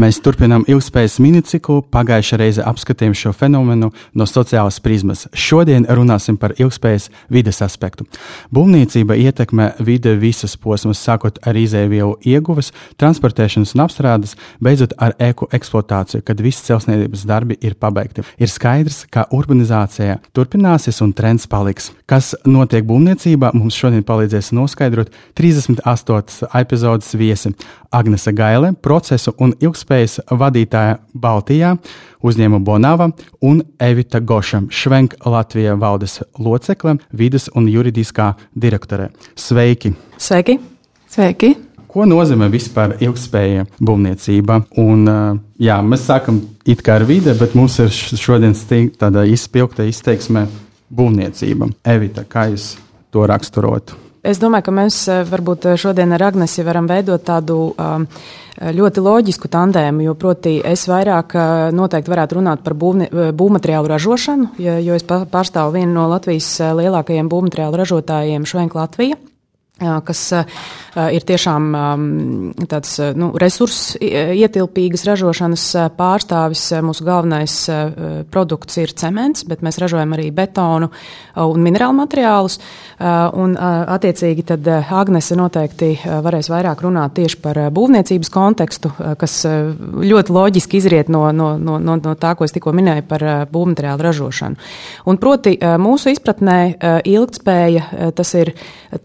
Mēs turpinām ilgspējas miniciklu. Pagājušajā reizē apskatījām šo fenomenu no sociālas prizmas. Šodien runāsim par ilgspējas vides aspektu. Būvniecība ietekmē vide visas posmas, sākot ar izēvielu ieguves, transportēšanas un apstrādes, beidzot ar eku eksploatāciju, kad visi celtniecības darbi ir pabeigti. Ir skaidrs, ka urbanizācija turpināsies un trends paliks. Kas notiek būvniecībā, mums šodien palīdzēs noskaidrot 38. epizodes viesi Agnese Gaile, procesu un ilgspējas vadītāja Baltijā, uzņēmuma Bonava un Evita Goša, Švenk Latvijas valdes locekle, vidas un juridiskā direktore. Sveiki! Sveiki! Sveiki! Ko nozīmē vispār ilgspēja būvniecība? Un, jā, mēs sākam it kā ar vide, bet mums ir šodien tāda izspilgta izteiksme būvniecība. Evita, kā jūs to raksturotu? Es domāju, ka mēs varbūt šodien ar Agnesi varam veidot tādu um, ļoti loģisku tandēmu, jo proti es vairāk noteikti varētu runāt par būvni, būvmateriālu ražošanu, jo es pārstāvu vienu no Latvijas lielākajiem būvmateriālu ražotājiem Švenk Latvija kas ir tiešām tāds nu, resursu ietilpīgas ražošanas pārstāvis. Mūsu galvenais produkts ir cements, bet mēs ražojam arī betonu un minerālu materiālus. Un, attiecīgi, tad Agnese noteikti varēs vairāk runāt tieši par būvniecības kontekstu, kas ļoti loģiski izriet no, no, no, no, no tā, ko es tikko minēju par būvmateriālu ražošanu. Un proti, mūsu izpratnē ilgtspēja tas ir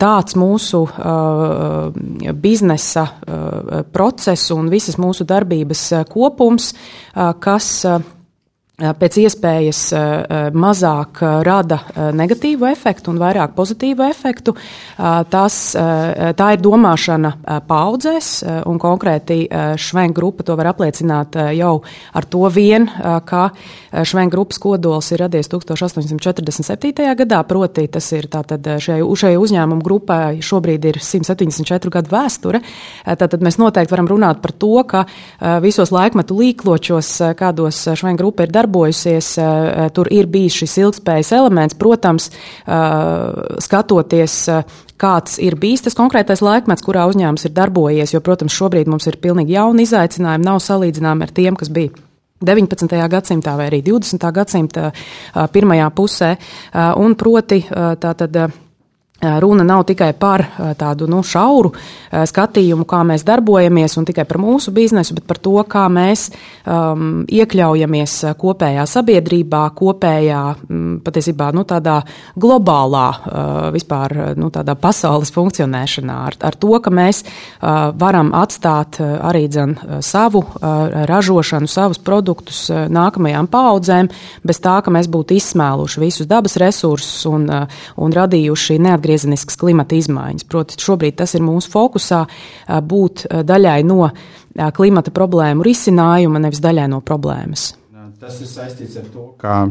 tāds mūsu mūsu uh, biznesa uh, procesu un visas mūsu darbības uh, kopums, uh, kas uh, pēc iespējas mazāk rada negatīvu efektu un vairāk pozitīvu efektu. Tas, tā ir domāšana paudzēs, un konkrēti Švenka grupa to var apliecināt jau ar to vien, ka Švenka grupas kodols ir radies 1847. gadā, proti tas ir tātad šai, šai uzņēmumu grupai šobrīd ir 174 gadu vēsture. Tātad mēs noteikti varam runāt par to, ka visos laikmetu līkločos, kādos Švenka grupa ir darbojusies, darbojusies, eh, eh, tur ir bijis šis ilgspējas elements. Protams, eh, skatoties, kāds ir bijis tas konkrētais laikmets, kurā uzņēmums ir darbojies, jo, protams, šobrīd mums ir pilnīgi jauni izaicinājumi, nav salīdzināmi ar tiem, kas bija. 19. gadsimtā vai arī 20. gadsimta pirmajā pusē, un proti tātad Runa nav tikai par tādu nu, šauru skatījumu, kā mēs darbojamies, un tikai par mūsu biznesu, bet par to, kā mēs um, iekļaujamies kopējā sabiedrībā, kopējā, patiesībā, nu, tādā globālā, uh, vispār, nu, tādā pasaules funkcionēšanā, ar, ar to, ka mēs uh, varam atstāt arī dzen savu uh, ražošanu, savus produktus nākamajām paudzēm, bez tā, ka mēs būtu izsmēluši visus dabas resursus un, un radījuši neatgriezību atgriezeniskas klimata izmaiņas. Proti, šobrīd tas ir mūsu fokusā būt daļai no klimata problēmu risinājuma, nevis daļai no problēmas. Tas ir saistīts ar to, ka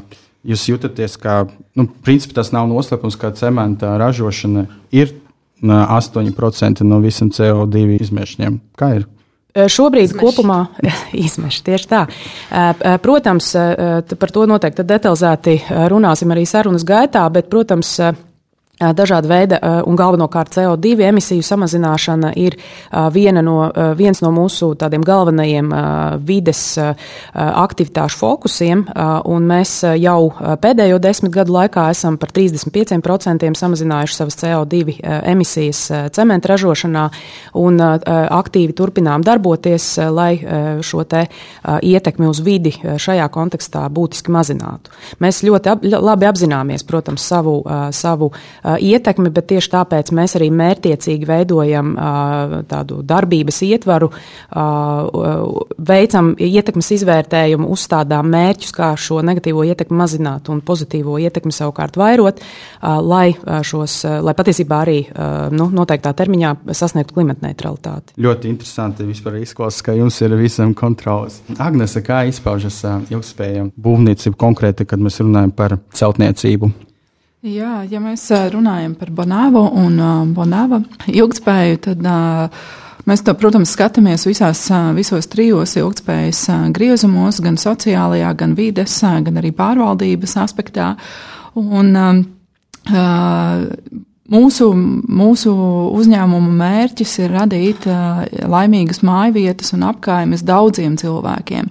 jūs jūtaties, ka nu, principā tas nav noslēpums, ka cementa ražošana ir 8% no visiem CO2 izmešiem. Kā ir? Šobrīd izmeši. kopumā izmeši tieši tā. Protams, par to noteikti detalizēti runāsim arī sarunas gaitā, bet, protams, Dažāda veida un galvenokārt CO2 emisiju samazināšana ir viena no, viens no mūsu tādiem galvenajiem vides aktivitāšu fokusiem, un mēs jau pēdējo desmit gadu laikā esam par 35% samazinājuši savas CO2 emisijas cementa ražošanā un aktīvi turpinām darboties, lai šo te ietekmi uz vidi šajā kontekstā būtiski mazinātu. Mēs ļoti ab, labi apzināmies, protams, savu, savu ietekmi, bet tieši tāpēc mēs arī mērtiecīgi veidojam tādu darbības ietvaru, veicam ietekmes izvērtējumu, uzstādām mērķus, kā šo negatīvo ietekmi mazināt un pozitīvo ietekmi savukārt vairot, lai, šos, lai patiesībā arī nu, noteiktā termiņā sasniegtu klimata neutralitāti. Ļoti interesanti vispār izklausās, ka jums ir visam kontrols. Agnese, kā izpaužas ilgspējama būvniecība konkrēti, kad mēs runājam par celtniecību? Jā, ja mēs runājam par Bonāvu un Bonāva ilgspēju, tad mēs to, protams, skatāmies visās, visos trijos ilgspējas griezumos, gan sociālajā, gan vides, gan arī pārvaldības aspektā. Un, Mūsu, mūsu uzņēmuma mērķis ir radīt laimīgas mājvietas un apkaimes daudziem cilvēkiem.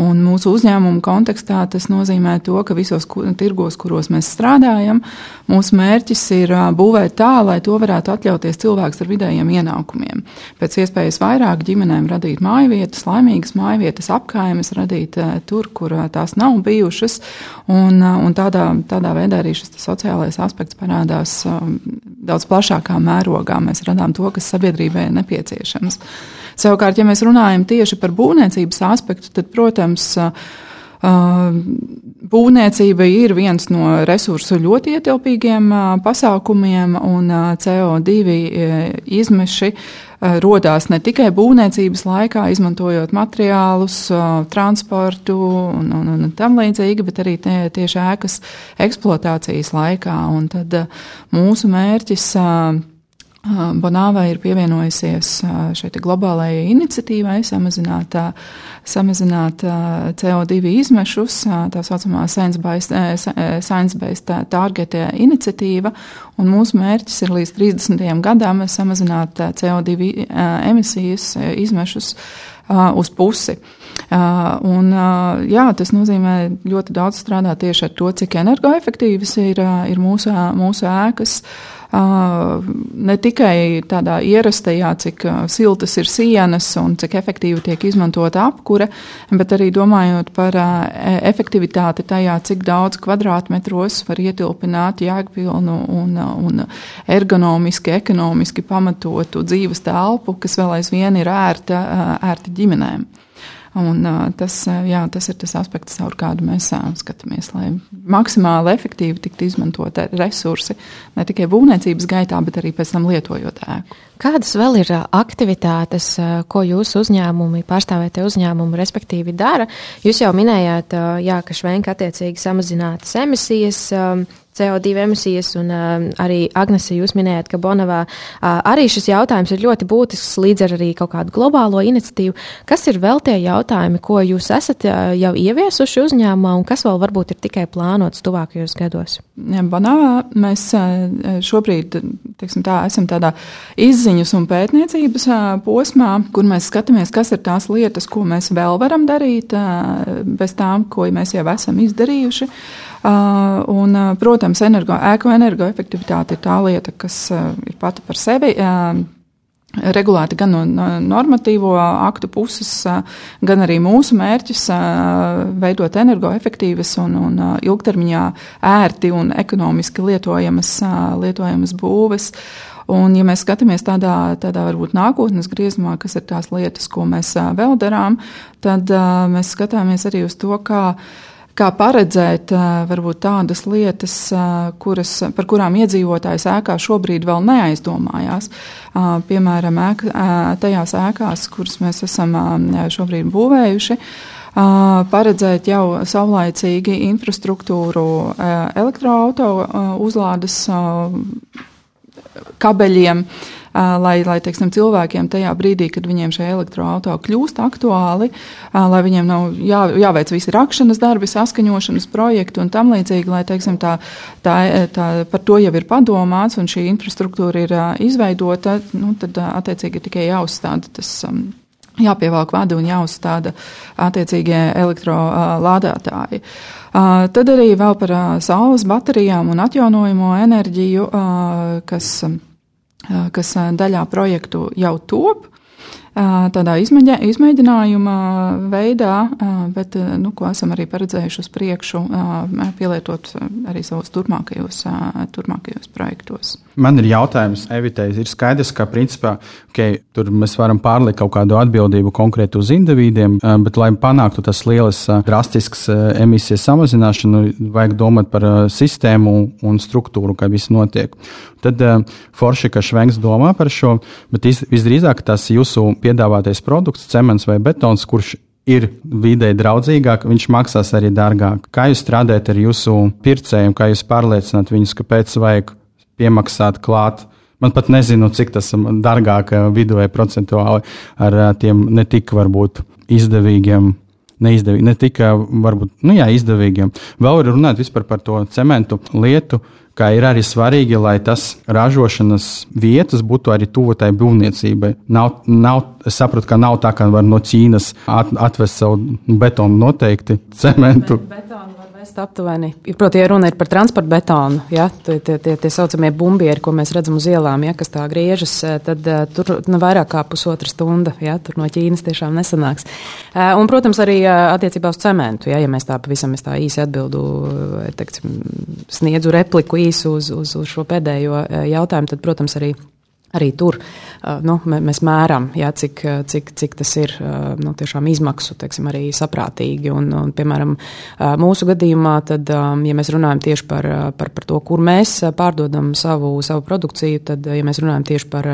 Un mūsu uzņēmuma kontekstā tas nozīmē to, ka visos tirgos, kuros mēs strādājam, mūsu mērķis ir būvēt tā, lai to varētu atļauties cilvēks ar vidējiem ienākumiem. Pēc iespējas vairāk ģimenēm radīt mājvietas, laimīgas mājvietas, apkaimes, radīt tur, kur tās nav bijušas. Un, un tādā, tādā veidā arī šis sociālais aspekts parādās daudz plašākā mērogā. Mēs radām to, kas sabiedrībai ir nepieciešams. Savukārt, ja mēs runājam tieši par būvniecības aspektu, tad, protams, Būvniecība ir viens no resursu ļoti ietilpīgiem pasākumiem, un CO2 izmeši rodās ne tikai būvniecības laikā, izmantojot materiālus, transportu un, un, un tam līdzīgi, bet arī tie, tieši ēkas eksploatācijas laikā. Un tad mūsu mērķis Bonāvai ir pievienojusies šai globālajai iniciatīvai samazināt, samazināt CO2 izmešus, tā saucamā Science-Based Science Target iniciatīva, un mūsu mērķis ir līdz 30. gadam samazināt CO2 emisijas izmešus uz pusi. Un, jā, tas nozīmē ļoti daudz strādāt tieši ar to, cik energoefektīvas ir, ir mūsu, mūsu ēkas ne tikai tādā ierastajā, cik siltas ir sienas un cik efektīvi tiek izmantota apkure, bet arī domājot par e, efektivitāti tajā, cik daudz kvadrātmetros var ietilpināt jēgpilnu un, un ergonomiski, ekonomiski pamatotu dzīves telpu, kas vēl aizvien ir ērta, ērta ģimenēm. Un, tas, jā, tas ir tas aspekts, caur kādu mēs skatāmies, lai maksimāli efektīvi tiktu izmantot resursi ne tikai būvniecības gaitā, bet arī pēc tam lietojot ēku. Kādas vēl ir aktivitātes, ko jūsu uzņēmumi, pārstāvētie uzņēmumi, respektīvi dara? Jūs jau minējāt, jā, ka švenka attiecīgi samazinātas emisijas, CO2 emisijas, un uh, arī Agnese, jūs minējāt, ka Bonavā uh, arī šis jautājums ir ļoti būtisks līdz ar arī kaut kādu globālo iniciatīvu. Kas ir vēl tie jautājumi, ko jūs esat uh, jau ieviesuši uzņēmumā, un kas vēl varbūt ir tikai plānots tuvākajos gados? Bonavā mēs uh, šobrīd, tā, esam tādā izziņas un pētniecības uh, posmā, kur mēs skatāmies, kas ir tās lietas, ko mēs vēl varam darīt, uh, bez tām, ko mēs jau esam izdarījuši. Uh, un, uh, protams, energo, ēku energoefektivitāte ir tā lieta, kas uh, ir pati par sevi regulēti gan no normatīvo aktu puses, gan arī mūsu mērķis veidot energoefektīvas un, un ilgtermiņā ērti un ekonomiski lietojamas, lietojamas būves. Un, ja mēs skatāmies tādā, tādā varbūt nākotnes griezumā, kas ir tās lietas, ko mēs vēl darām, tad mēs skatāmies arī uz to, kā kā paredzēt varbūt tādas lietas, kuras, par kurām iedzīvotājs ēkā šobrīd vēl neaizdomājās. Piemēram, ēk, tajās ēkās, kuras mēs esam šobrīd būvējuši, paredzēt jau saulaicīgi infrastruktūru elektroauto uzlādes kabeļiem lai, lai teiksim, cilvēkiem tajā brīdī, kad viņiem šie elektroautorāti kļūst aktuāli, lai viņiem nav jā, jāveic visi rakšanas darbi, saskaņošanas projekti un tam līdzīgi, lai teiksim, tā, tā, tā, par to jau ir padomāts un šī infrastruktūra ir izveidota, nu, tad attiecīgi ir tikai jāuzstāda tas. Jāpievelk vadi un jāuzstāda attiecīgie elektrolādētāji. Tad arī vēl par saules baterijām un atjaunojamo enerģiju, kas kas daļā projektu jau top. Tādā izmēģinājumā izmēģinājuma veidā, bet nu, ko esam arī paredzējuši uz priekšu, pielietot arī savos turpmākajos, turpmākajos projektos. Man ir jautājums, Evitei, ir skaidrs, ka principā okay, tur mēs varam pārlikt kaut kādu atbildību konkrēti uz individiem, bet, lai panāktu tas lielas, drastisks emisijas samazināšanu, vajag domāt par sistēmu un struktūru, kā viss notiek. Tad forši, ka Švenks domā par šo, bet visdrīzāk tas jūsu piedāvātais produkts, cements vai betons, kurš ir vidē draudzīgāk, viņš maksās arī dārgāk. Kā jūs strādājat ar jūsu pircējiem, kā jūs pārliecināt viņus, kāpēc vajag piemaksāt klāt? Man pat nezinu, cik tas ir dārgāk vidēji procentuāli ar tiem ne tik varbūt izdevīgiem. Neizdevīgi, ne tikai varbūt, nu jā, izdevīgiem. Vēl runājot par to cementu lietu, kā ir arī svarīgi, lai tas ražošanas vietas būtu arī tuvu tai būvniecībai. Nav, nav, es saprotu, ka nav tā, ka var no Ķīnas at, atvest savu betonu noteikti, cementu. Bet, betonu vest aptuveni. Proti, ja runa ir par transporta betonu, ja, tie, tie, tie, tie saucamie bumbieri, ko mēs redzam uz ielām, ja, kas tā griežas, tad uh, tur nu, vairāk kā pusotra stunda, ja, tur no Ķīnas tiešām nesanāks. Uh, un, protams, arī uh, attiecībā uz cementu, ja, ja mēs tā pavisam tā īsi atbildu, teiksim, sniedzu repliku īsu uz, uz, uz šo pēdējo jautājumu, tad, protams, arī arī tur nu, mēs mēram, jā, cik, cik, cik tas ir nu, izmaksu, teiksim, arī saprātīgi. Un, un, piemēram, mūsu gadījumā, tad, ja mēs runājam tieši par, par, par to, kur mēs pārdodam savu, savu produkciju, tad, ja mēs runājam tieši par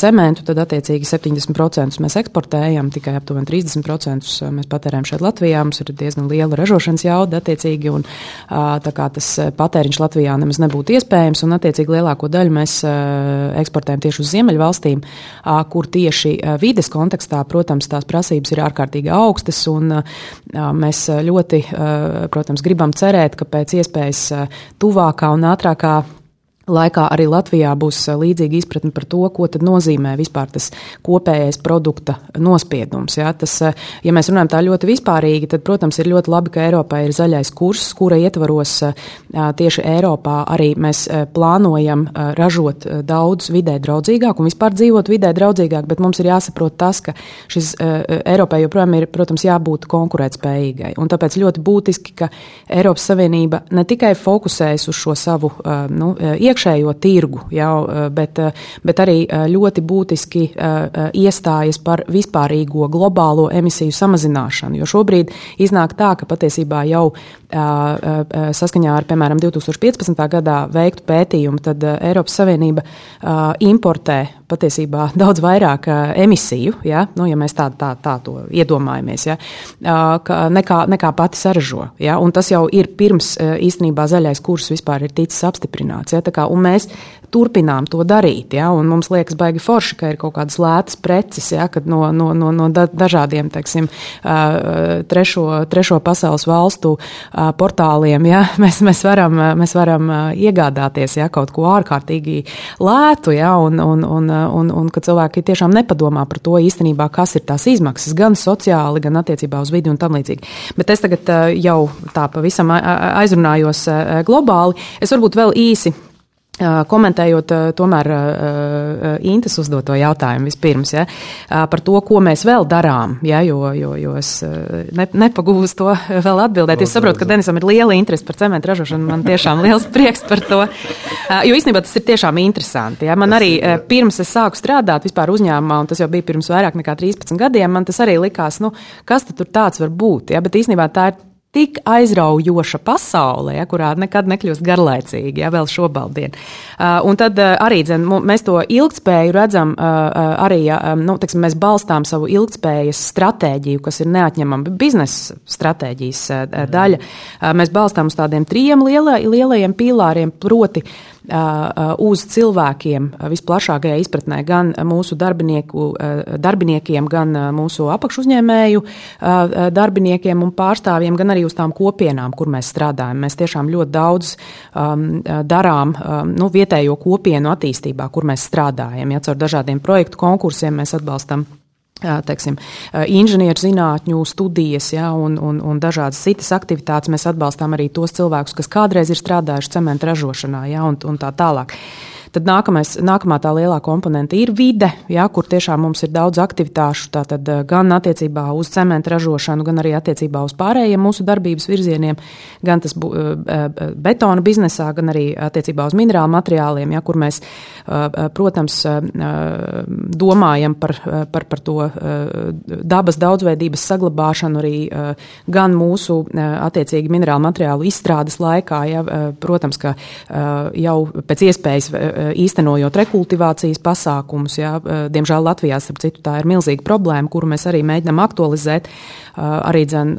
cementu, tad attiecīgi 70% mēs eksportējam, tikai aptuveni 30% mēs patērējam šeit Latvijā. Mums ir diezgan liela ražošanas jauda, attiecīgi, un tas patēriņš Latvijā nemaz nebūtu iespējams, un attiecīgi lielāko daļu mēs eksportējam runājam tieši uz Ziemeļvalstīm, kur tieši vides kontekstā, protams, tās prasības ir ārkārtīgi augstas, un mēs ļoti, protams, gribam cerēt, ka pēc iespējas tuvākā un ātrākā laikā arī Latvijā būs eh, līdzīga izpratne par to, ko nozīmē vispār tas kopējais produkta nospiedums. Ja, tas, eh, ja mēs runājam tā ļoti vispārīgi, tad, protams, ir ļoti labi, ka Eiropā ir zaļais kurs, kura ietvaros eh, tieši Eiropā arī mēs plānojam ražot daudz vidē draudzīgāk un vispār dzīvot vidē draudzīgāk, bet mums ir jāsaprot tas, ka šis Eiropai joprojām ir, protams, jābūt konkurētspējīgai. Un tāpēc ļoti būtiski, ka Eiropas Savienība ne tikai fokusējas uz šo savu nu, iekšā iekšējo tirgu, jau, eh, bet, eh, bet arī eh, ļoti būtiski iestājas par vispārīgo globālo emisiju samazināšanu. Jo šobrīd iznāk tā, ka patiesībā jau saskaņā ar, piemēram, 2015. gadā veiktu pētījumu, tad Eiropas Savienība importē patiesībā daudz vairāk emisiju, ja, nu, ja mēs tā, tā, tā to iedomājamies, ja, nekā, nekā pati saražo. Ja, tas jau ir pirms īstenībā zaļais kurs vispār ir ticis apstiprināts. Ja, un mēs turpinām to darīt. Ja? Un mums liekas, baigi forši, ka ir kaut kādas lētas preces, ja? kad no, no, no, no dažādiem teiksim, trešo, trešo pasaules valstu portāliem ja? mēs, mēs varam, mēs varam iegādāties ja? kaut ko ārkārtīgi lētu, ja? un, un, un, un, un ka cilvēki tiešām nepadomā par to īstenībā, kas ir tās izmaksas, gan sociāli, gan attiecībā uz vidi un tam līdzīgi. Bet es tagad jau tā pavisam aizrunājos globāli. Es varbūt vēl īsi Komentējot tomēr Intas uzdoto jautājumu vispirms ja, par to, ko mēs vēl darām, ja, jo, jo, jo es ne, nepagūstu to vēl atbildēt. Es saprotu, ka Denisam ir liela interese par cementu ražošanu, man tiešām liels prieks par to, jo īstenībā tas ir tiešām interesanti. Ja. Man arī pirms es sāku strādāt vispār uzņēmumā, un tas jau bija pirms vairāk nekā 13 gadiem, man tas arī likās, nu, kas tur tāds var būt, ja, bet īstenībā tā ir tik aizraujoša pasaulē, ja, kurā nekad nekļūst garlaicīgi, ja vēl šobaldien. Uh, un tad uh, arī dzen, mēs to ilgspēju redzam, uh, uh, arī ja, um, nu, teksim, mēs balstām savu ilgspējas stratēģiju, kas ir neatņemama biznesa stratēģijas uh, daļa. Uh, mēs balstām uz tādiem trim liela, lielajiem pīlāriem, proti uz cilvēkiem visplašākajā izpratnē, gan mūsu darbiniekiem, gan mūsu apakšuzņēmēju darbiniekiem un pārstāvjiem, gan arī uz tām kopienām, kur mēs strādājam. Mēs tiešām ļoti daudz darām nu, vietējo kopienu attīstībā, kur mēs strādājam. Ja, caur dažādiem projektu konkursiem mēs atbalstam teiksim, inženierzinātņu studijas ja, un, un, un dažādas citas aktivitātes. Mēs atbalstām arī tos cilvēkus, kas kādreiz ir strādājuši cementu ražošanā ja, un, un tā tālāk. Tad nākamais, nākamā tā lielā komponente ir vide, jā, kur tiešām mums ir daudz aktivitāšu, tātad gan attiecībā uz cementu ražošanu, gan arī attiecībā uz pārējiem mūsu darbības virzieniem, gan tas betona biznesā, gan arī attiecībā uz minerālu materiāliem, jā, kur mēs, protams, domājam par, par, par to dabas daudzveidības saglabāšanu arī gan mūsu attiecīgi minerālu materiālu izstrādes laikā, jā, protams, ka jau pēc iespējas īstenojot rekultivācijas pasākumus, jā, diemžēl Latvijā, starp citu, tā ir milzīga problēma, kuru mēs arī mēģinām aktualizēt arī dzen,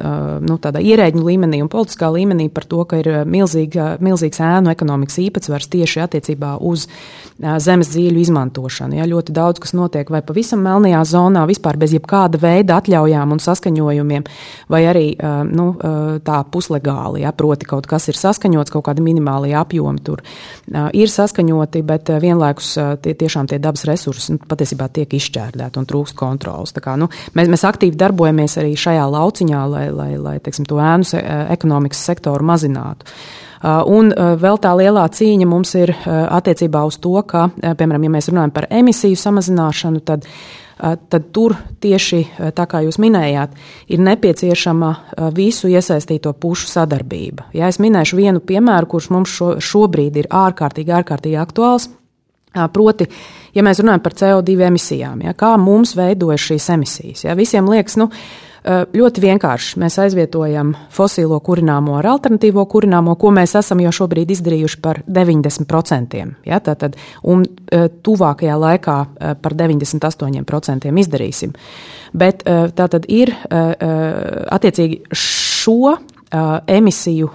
nu, tādā ierēģņu līmenī un politiskā līmenī par to, ka ir milzīga, milzīgs ēnu ekonomikas īpatsvars tieši attiecībā uz zemes dzīļu izmantošanu. Ja, ļoti daudz kas notiek vai pavisam melnajā zonā, vispār bez jebkāda veida atļaujām un saskaņojumiem, vai arī nu, tā puslegāli, ja, proti kaut kas ir saskaņots, kaut kādi minimāli apjomi tur ir saskaņoti, bet vienlaikus tie, tiešām tie dabas resursi nu, patiesībā tiek izšķērdēti un trūkst kontrols. Kā, nu, mēs, mēs aktīvi darbojamies arī šajā lauciņā, lai, lai, lai teiksim, to ēnu ekonomikas sektoru mazinātu. Uh, un uh, vēl tā lielā cīņa mums ir uh, attiecībā uz to, ka, piemēram, ja mēs runājam par emisiju samazināšanu, tad tad tur tieši tā kā jūs minējāt, ir nepieciešama visu iesaistīto pušu sadarbība. Ja es minēšu vienu piemēru, kurš mums šo, šobrīd ir ārkārtīgi, ārkārtīgi aktuāls. Proti, ja mēs runājam par CO2 emisijām, ja, kā mums veidojas šīs emisijas, ja, visiem liekas, nu, Eh, ļoti vienkārši mēs aizvietojam fosīlo kurināmo ar alternatīvo kurināmo, ko mēs esam jau šobrīd izdarījuši par 90%. Ja, tātad, un eh, tuvākajā laikā eh, par 98% izdarīsim. Bet tā tad ir attiecīgi šo emisiju,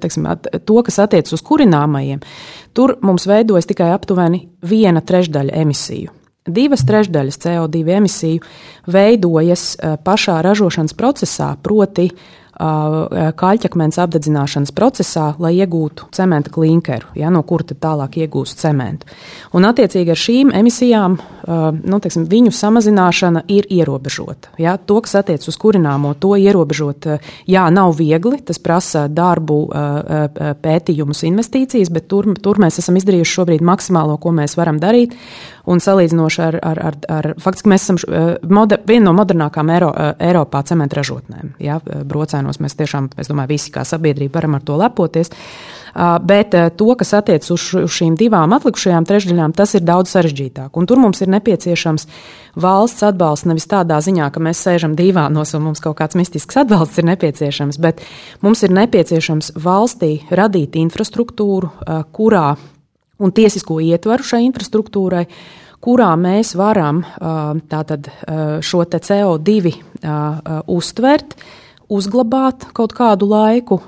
teiksim, to, kas attiecas uz kurināmajiem, tur mums veidojas tikai aptuveni viena trešdaļa emisiju. Divas trešdaļas CO2 emisiju veidojas eh, pašā ražošanas procesā, proti, eh, kaļķakmens apdedzināšanas procesā, lai iegūtu cementa klinkeru, ja, no kura tad tālāk iegūst cementu. Un, attiecīgi, ar šīm emisijām eh, nu, teiksim, viņu samazināšana ir ierobežota. Ja. To, kas attiecas uz kurināmo, to ierobežot, jā, nav viegli. Tas prasa darbu, pētījumus, investīcijas, bet tur, tur mēs esam izdarījuši šobrīd maksimālo, ko mēs varam darīt un salīdzinoši ar, ar, ar, ar faktiski mēs esam eh, moder, viena no modernākām Eiro, eh, Eiropā cementu ražotnēm. Ja, brocēnos mēs tiešām, es domāju, visi kā sabiedrība varam ar to lepoties. Ah, bet eh, to, kas attiecas uz, uz šīm divām atlikušajām trešdaļām, tas ir daudz sarežģītāk. Un tur mums ir nepieciešams valsts atbalsts nevis tādā ziņā, ka mēs sēžam divānos un mums kaut kāds mistisks atbalsts ir nepieciešams, bet mums ir nepieciešams valstī radīt infrastruktūru, kurā un tiesisko ietvaru šai infrastruktūrai, kurā mēs varam tātad, šo CO2 uztvert, uzglabāt kaut kādu laiku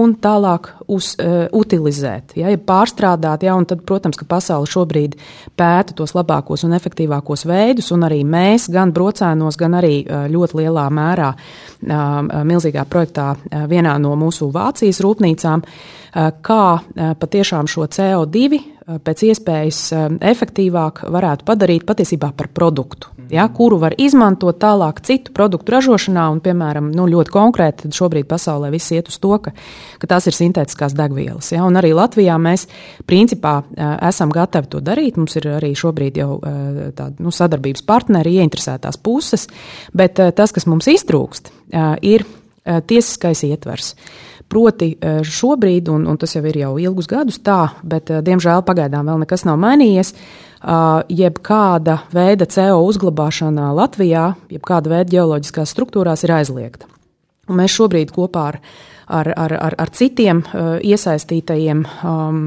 un tālāk uz, utilizēt, ja, ja pārstrādāt. Ja, tad, protams, ka pasaule šobrīd pēta tos labākos un efektīvākos veidus, un arī mēs, gan brocēnos, gan arī ļoti lielā mērā milzīgā projektā vienā no mūsu Vācijas rūpnīcām, kā patiešām šo CO2 Eh, pēc iespējas eh, efektīvāk varētu padarīt patiesībā par produktu, ja, kuru var izmantot tālāk citu produktu ražošanā. Un, piemēram, nu, ļoti konkrēti šobrīd pasaulē viss iet uz to, ka, ka tās ir sintētiskās degvielas. Ja, un arī Latvijā mēs principā eh, esam gatavi to darīt. Mums ir arī šobrīd jau tāda nu, sadarbības partneri, ieinteresētās puses, bet tas, kas mums iztrūkst, ir tiesiskais ietvers. Proti, eh, šobrīd, un, un tas jau ir jau ilgus gadus tā, bet eh, diemžēl pagaidām vēl nekas nav mainījies. Jebkāda veida CO uzglabāšana Latvijā, jebkāda veida ģeoloģiskās struktūrās ir aizliegta. Un mēs šobrīd kopā ar, ar, ar, ar, ar citiem iesaistītajiem um,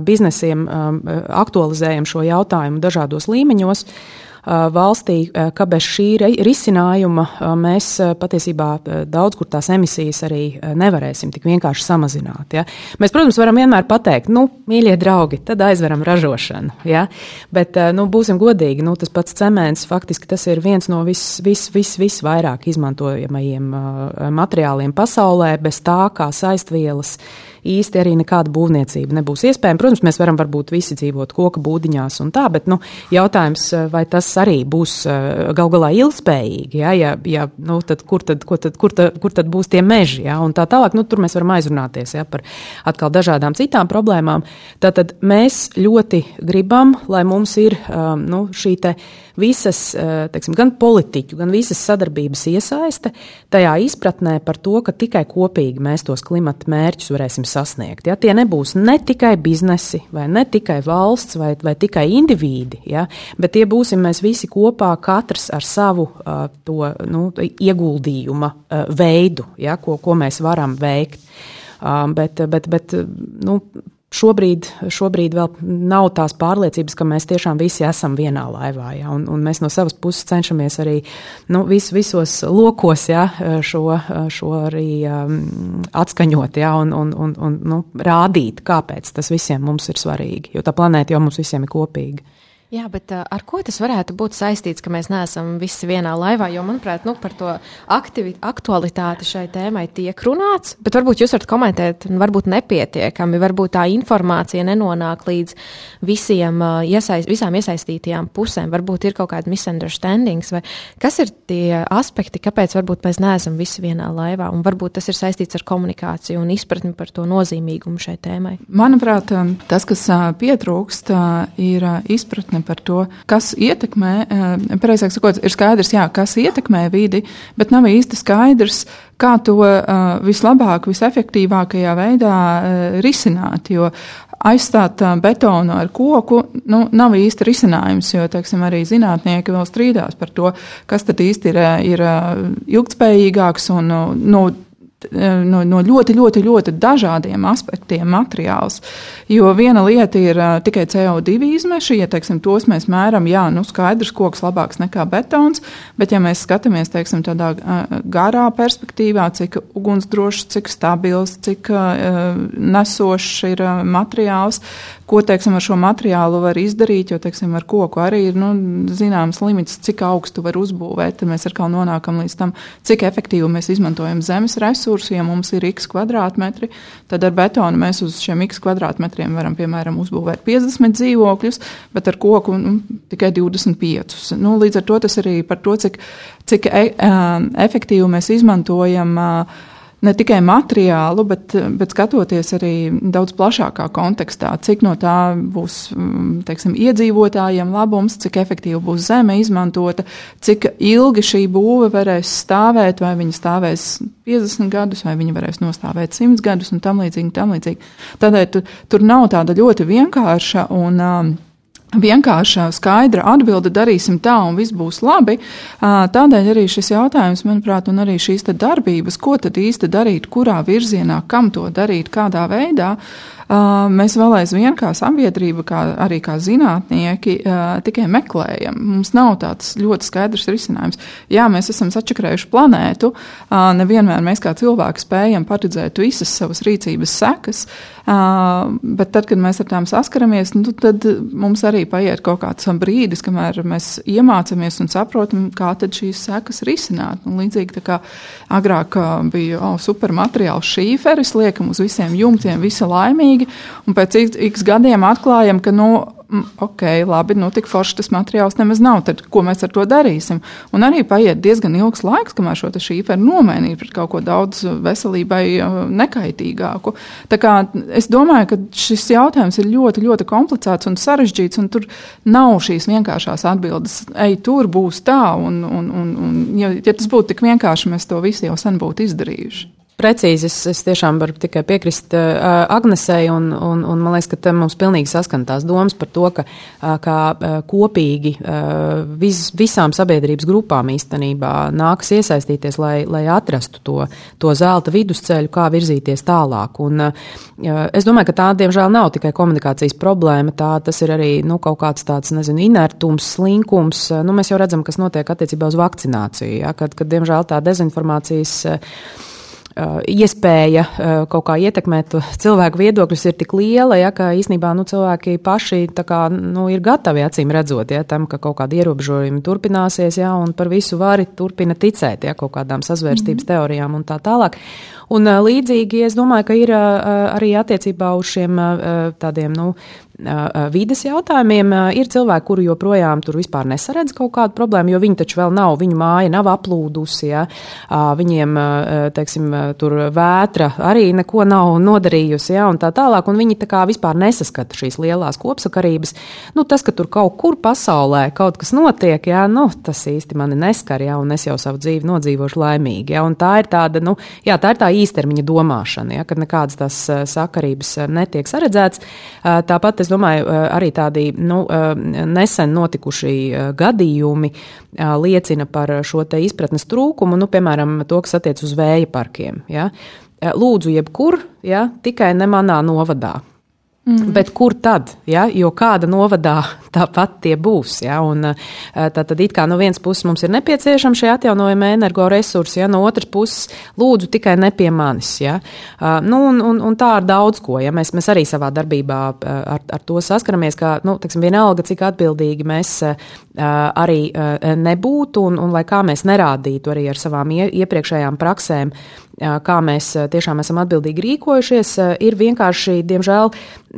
biznesiem um, aktualizējam šo jautājumu dažādos līmeņos. Uh, valstī, ka bez šī risinājuma mēs patiesībā daudz kur tās emisijas arī nevarēsim tik vienkārši samazināt. Ja? Mēs, protams, varam vienmēr pateikt, nu, mīļie draugi, tad aizveram ražošanu. Ja? Bet, nu, būsim godīgi, nu, tas pats cements faktiski tas ir viens no vis, vis, vis, visvairāk izmantojamajiem materiāliem pasaulē, bez tā kā saistvielas īsti arī nekāda būvniecība nebūs iespējama. Protams, mēs varam varbūt visi dzīvot koka būdiņās un tā, bet nu, jautājums, vai tas arī būs gal galā ilgspējīgi, ja, ja, ja nu, tad kur, tad, tad, kur, tad, kur tad būs tie meži, ja, un tā tālāk, nu, tur mēs varam aizrunāties ja, par atkal dažādām citām problēmām. Tātad mēs ļoti gribam, lai mums ir um, nu, šī te visas, uh, teiksim, gan politiķu, gan visas sadarbības iesaiste tajā izpratnē par to, ka tikai kopīgi mēs tos klimata mērķus varēsim sasniegt. Ja? Tie nebūs ne tikai biznesi, vai ne tikai valsts, vai, vai tikai indivīdi, ja? bet tie būsim mēs visi kopā, katrs ar savu uh, to, nu, ieguldījuma uh, veidu, ja? ko, ko mēs varam veikt. Um, bet, bet, bet nu, Šobrīd, šobrīd vēl nav tās pārliecības, ka mēs tiešām visi esam vienā laivā. Ja, un, un mēs no savas puses cenšamies arī nu, vis, visos lokos ja, šo, šo arī um, atskaņot ja, un, un, un, un nu, rādīt, kāpēc tas visiem mums ir svarīgi. Jo tā planēta jau mums visiem ir kopīga. Jā, bet ar ko tas varētu būt saistīts, ka mēs neesam visi vienā laivā? Jo, manuprāt, nu, par to aktivi, aktualitāti šai tēmai tiek runāts, bet varbūt jūs varat komentēt, varbūt nepietiekami, varbūt tā informācija nenonāk līdz visiem, iesaist, visām iesaistītajām pusēm. Varbūt ir kaut kāda misunderstandings, vai kas ir tie aspekti, kāpēc varbūt mēs neesam visi vienā laivā, un varbūt tas ir saistīts ar komunikāciju un izpratni par to nozīmīgumu šai tēmai. Manuprāt, tas, kas pietrūkst, ir izpratne par to, kas ietekmē, eh, pareizāk sakot, ir skaidrs, jā, kas ietekmē vidi, bet nav īsti skaidrs, kā to uh, vislabāk, visefektīvākajā veidā uh, risināt. Jo aizstāt betonu ar koku nu, nav īsti risinājums, jo teiksim, arī zinātnieki vēl strīdās par to, kas tad īsti ir, ir ilgspējīgāks un nu, Eh, no, no ļoti, ļoti, ļoti dažādiem aspektiem materiāls. Jo viena lieta ir uh, tikai CO2 izmeši, ja teiksim, tos mēs mēram, jā, nu skaidrs, koks labāks nekā betons, bet ja mēs skatāmies teiksim, tādā uh, garā perspektīvā, cik ugunsdrošs, cik stabils, cik uh, nesošs ir materiāls, ko teiksim, ar šo materiālu var izdarīt, jo teiksim, ar koku arī ir nu, zināms limits, cik augstu var uzbūvēt. Tad mēs atkal nonākam līdz tam, cik efektīvi mēs izmantojam zemes resursus. Ja mums ir x kvadrātmetri, tad ar betonu mēs uz šiem x kvadrātmetriem varam piemēram uzbūvēt 50 dzīvokļus, bet ar koku nu, tikai 25. Nu, līdz ar to tas arī par to, cik, cik e, e, efektīvi mēs izmantojam. Uh, ne tikai materiālu, bet, bet skatoties arī daudz plašākā kontekstā, cik no tā būs mm, teiksim, iedzīvotājiem labums, cik efektīvi būs zeme izmantota, cik ilgi šī būve varēs stāvēt, vai viņa stāvēs 50 gadus, vai viņa varēs nostāvēt 100 gadus un tam līdzīgi. Tam līdzīgi. Tādēļ tu, tur nav tāda ļoti vienkārša un um, vienkārša, skaidra atbilde, darīsim tā un viss būs labi. Tādēļ arī šis jautājums, manuprāt, un arī šīs darbības, ko tad īsti darīt, kurā virzienā, kam to darīt, kādā veidā, mēs vēl aizvien kā sabiedrība, kā arī kā zinātnieki, tikai meklējam. Mums nav tāds ļoti skaidrs risinājums. Jā, mēs esam sačakrējuši planētu, nevienmēr mēs kā cilvēki spējam paredzēt visas savas rīcības sekas, bet tad, kad mēs ar tām saskaramies, nu, tad mums arī paiet kaut kāds brīdis, kamēr mēs iemācāmies un saprotam, kā tad šīs sekas risināt. Un līdzīgi kā agrāk bija oh, supermateriāls šīferis, liekam uz visiem jumtiem, visa laimīga vajadzīgi. Un pēc x gadiem atklājam, ka, nu, ok, labi, nu, tik forši tas materiāls nemaz nav. Tad, ko mēs ar to darīsim? Un arī paiet diezgan ilgs laiks, kamēr šo šīferu nomainīt pret kaut ko daudz veselībai nekaitīgāku. Tā kā es domāju, ka šis jautājums ir ļoti, ļoti komplicēts un sarežģīts, un tur nav šīs vienkāršās atbildes. Ej, tur būs tā, un, un, un, un ja, ja tas būtu tik vienkārši, mēs to visi jau sen būtu izdarījuši precīzi. Es, es tiešām varu tikai piekrist uh, Agnesei, un, un, un man liekas, ka mums pilnīgi saskan tās domas par to, ka uh, kā uh, kopīgi uh, vis, visām sabiedrības grupām īstenībā nākas iesaistīties, lai, lai atrastu to, to zelta vidusceļu, kā virzīties tālāk. Un, uh, es domāju, ka tā, diemžēl, nav tikai komunikācijas problēma, tā tas ir arī nu, kaut kāds tāds, nezinu, inertums, slinkums. Nu, mēs jau redzam, kas notiek attiecībā uz vakcināciju, ja, kad, kad, diemžēl, tā dezinformācijas Uh, iespēja uh, kaut kā ietekmēt cilvēku viedokļus ir tik liela, ja, ka īsnībā nu, cilvēki paši kā, nu, ir gatavi acīm redzot ja, tam, ka kaut kādi ierobežojumi turpināsies, ja, un par visu vari turpina ticēt ja, kaut kādām sazvērstības mm -hmm. teorijām un tā tālāk. Un līdzīgi es domāju, ka ir arī attiecībā uz šiem tādiem, nu, vides jautājumiem. Ir cilvēki, kuri joprojām tur vispār nesaredz kaut kādu problēmu, jo viņi taču vēl nav, viņu māja nav aplūdusi, ja? viņiem, teiksim, tur vētra arī neko nav nodarījusi, ja? un tā tālāk, un viņi tā kā vispār nesaskata šīs lielās kopsakarības. Nu, tas, ka tur kaut kur pasaulē kaut kas notiek, ja? nu, tas īsti mani neskar, ja? un es jau savu dzīvi nodzīvošu laimīgi, ja? un tā ir tāda, nu, jā, tā ir tā īstermiņa domāšana, ja? kad nekādas tās sakarības netiek saredzētas. Tāpat es domāju, arī tādi nu, nesen notikuši gadījumi liecina par šo izpratnes trūkumu, nu, piemēram, to, kas attiec uz vēja parkiem. Ja? Lūdzu, jebkur, ja? tikai ne manā novadā. Mm. Bet kur tad? Ja? Jo kāda novadā tāpat tie būs. Ja? Un, tā tad it kā no vienas puses mums ir nepieciešama šie atjaunojami energoresursi, ja? no otras puses lūdzu tikai ne pie manis. Ja? Nu, un, un, un tā ar daudz ko. Ja? Mēs, mēs arī savā darbībā ar, ar to saskaramies, ka nu, teksim, vienalga, cik atbildīgi mēs arī nebūtu un, un lai kā mēs nerādītu arī ar savām iepriekšējām praksēm kā mēs tiešām esam atbildīgi rīkojušies, ir vienkārši, diemžēl,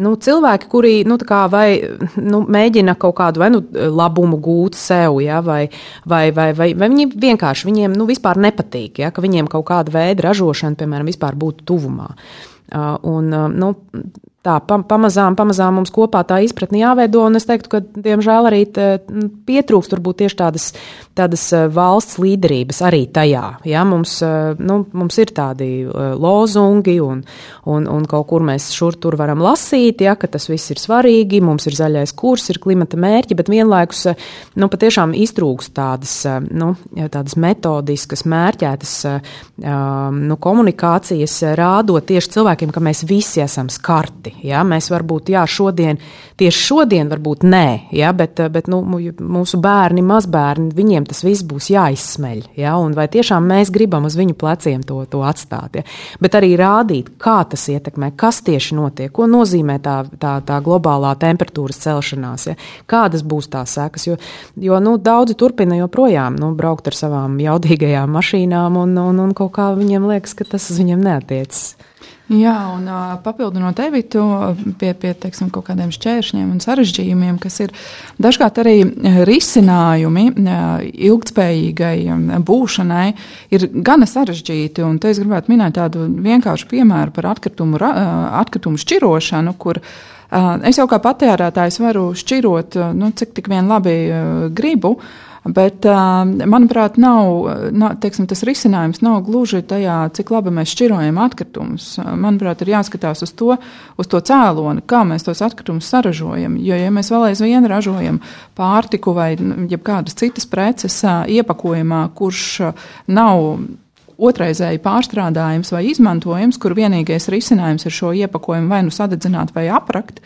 nu, cilvēki, kuri nu, vai, nu, mēģina kaut kādu vai, nu, labumu gūt sev, ja, vai, vai, vai, vai, vai viņi vienkārši viņiem nu, vispār nepatīk, ja, ka viņiem kaut kāda veida ražošana, piemēram, vispār būtu tuvumā. Un, nu, tā pamazām, pamazām mums kopā tā izpratne jāveido, un es teiktu, ka, diemžēl, arī pietrūkst varbūt tieši tādas, tādas valsts līderības arī tajā. Ja? Mums, nu, mums ir tādi lozungi, un, un, un kaut kur mēs šur tur varam lasīt, ja, ka tas viss ir svarīgi, mums ir zaļais kurs, ir klimata mērķi, bet vienlaikus, nu, patiešām iztrūkst tādas, nu, tādas metodiskas, mērķētas nu, komunikācijas, rādot tieši cilvēkiem, ka mēs visi esam skarti. Ja? Mēs varbūt, jā, šodien, tieši šodien varbūt nē, ja? bet, bet nu, mūsu bērni, mazbērni, viņiem tas viss būs jāizsmeļ. Ja? Un vai tiešām mēs gribam uz viņu pleciem to, to atstāt? Ja? Bet arī rādīt, kā tas ietekmē, kas tieši notiek, ko nozīmē tā, tā, tā globālā temperatūras celšanās, ja? kādas būs tās sekas. Jo, jo nu, daudzi turpina joprojām nu, braukt ar savām jaudīgajām mašīnām, un, un, un kaut kā viņiem liekas, ka tas uz viņiem neatiecas. Jā, un uh, papildinot Evitu pie, pie teiksim, kaut kādiem šķēršļiem un sarežģījumiem, kas ir dažkārt arī risinājumi uh, ilgtspējīgai būšanai, ir gana sarežģīti. Un te es gribētu minēt tādu vienkāršu piemēru par atkritumu, uh, atkritumu šķirošanu, kur es jau kā patērētājs varu šķirot, nu, cik tik vien labi gribu. Uh, Bet, manuprāt, nav, nav teiksim, tas risinājums nav gluži tajā, cik labi mēs šķirojam atkritumus. Manuprāt, ir jāskatās uz to, uz to cēloni, kā mēs tos atkritumus saražojam. Jo, ja mēs vēl aizvien ražojam pārtiku vai kādas citas preces iepakojumā, kurš nav otrreizēji pārstrādājums vai izmantojams, kur vienīgais risinājums ir šo iepakojumu vai nu sadedzināt vai aprakt,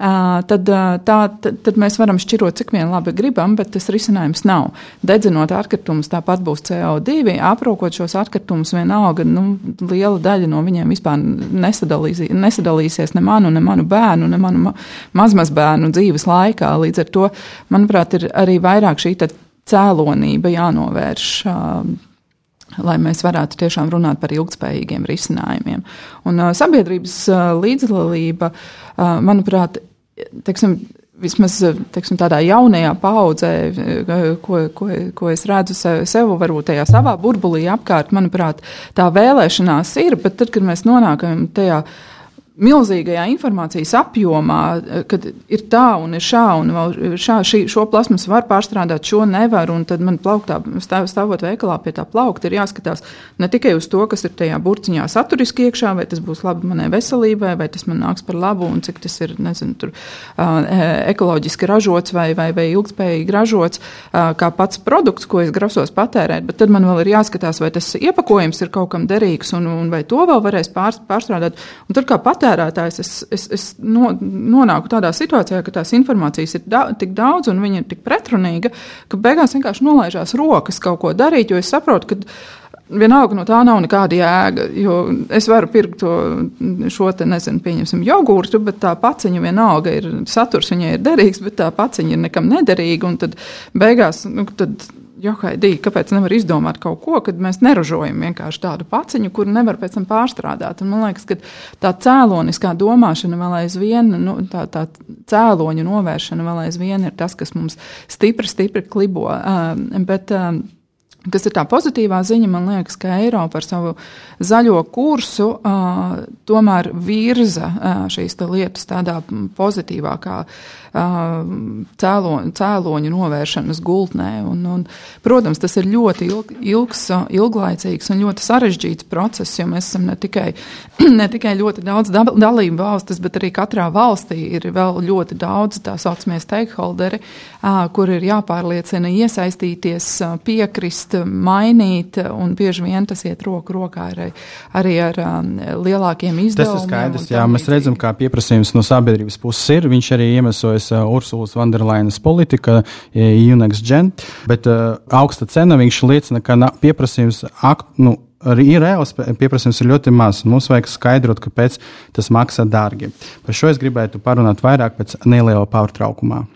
tad, tā, tad, tad mēs varam šķirot, cik vien labi gribam, bet tas risinājums nav. Dedzinot atkritumus, tāpat būs CO2, aprūkot šos atkritumus, vienalga nu, liela daļa no viņiem vispār nesadalīs, nesadalīsies ne manu, ne manu bērnu, ne manu mazmazbērnu dzīves laikā. Līdz ar to, manuprāt, ir arī vairāk šī cēlonība jānovērš lai mēs varētu tiešām runāt par ilgspējīgiem risinājumiem. Un uh, sabiedrības uh, līdzdalība, uh, manuprāt, teiksim, vismaz teiksim, tādā jaunajā paudzē, ko, ko, ko es redzu sev, varbūt tajā savā burbulī apkārt, manuprāt, tā vēlēšanās ir, bet tad, kad mēs nonākam tajā milzīgajā informācijas apjomā, kad ir tā un ir šā, un šā, šī, šo plasmas var pārstrādāt, šo nevar, un tad man plauktā, stāv, stāvot veikalā pie tā plaukta, ir jāskatās ne tikai uz to, kas ir tajā burciņā saturiski iekšā, vai tas būs labi manai veselībai, vai tas man nāks par labu, un cik tas ir, nezinu, tur ekoloģiski ražots vai, vai, vai ilgspējīgi ražots, kā pats produkts, ko es grasos patērēt, bet tad man vēl ir jāskatās, vai tas iepakojums ir kaut kam derīgs, un, un vai to vēl varēs pār, pārstrādāt, un tad kā patērēt, patērētājs, es, es, es no, nonāku tādā situācijā, ka tās informācijas ir da, tik daudz un viņa ir tik pretrunīga, ka beigās vienkārši nolaižās rokas kaut ko darīt, jo es saprotu, ka vienalga no tā nav nekāda jēga. Es varu pirkt to, šo te, nezinu, pieņemsim, jogurtu, bet tā paciņa vienalga ir saturs, viņai ir derīgs, bet tā paciņa ir nekam nederīga. Tad beigās, nu, tad Johaidī, kāpēc nevar izdomāt kaut ko, kad mēs neražojam vienkārši tādu paciņu, kuru nevar pēc tam pārstrādāt. Un man liekas, ka tā cēloniskā domāšana vēl aizvien, nu, tā, tā cēloņa novēršana vēl aizvien ir tas, kas mums stipri, stipri klibo. Uh, bet, uh, Kas ir tā pozitīvā ziņa, man liekas, ka Eiropa ar savu zaļo kursu uh, tomēr virza uh, šīs lietas tādā pozitīvākā uh, cēlo, cēloņu novēršanas gultnē. Un, un, protams, tas ir ļoti ilg, ilgs, ilglaicīgs un ļoti sarežģīts process, jo mēs esam ne tikai, ne tikai ļoti daudz dalību valstis, bet arī katrā valstī ir vēl ļoti daudz tā saucamie stakeholderi, uh, kur ir jāpārliecina iesaistīties, uh, piekrist ieviest, mainīt, un bieži vien tas iet roku rokā arī, arī ar um, lielākiem izdevumiem. Tas ir skaidrs, jā, mēs redzam, kā pieprasījums no sabiedrības puses ir. Viņš arī iemesojas uh, Ursulas Vanderlainas politika, UNEX gen, bet uh, augsta cena viņš liecina, ka pieprasījums akt, nu, arī ir reāls pieprasījums, ir ļoti maz. Mums vajag skaidrot, kāpēc tas maksā dārgi. Par šo es gribētu parunāt vairāk pēc neliela pārtraukumā.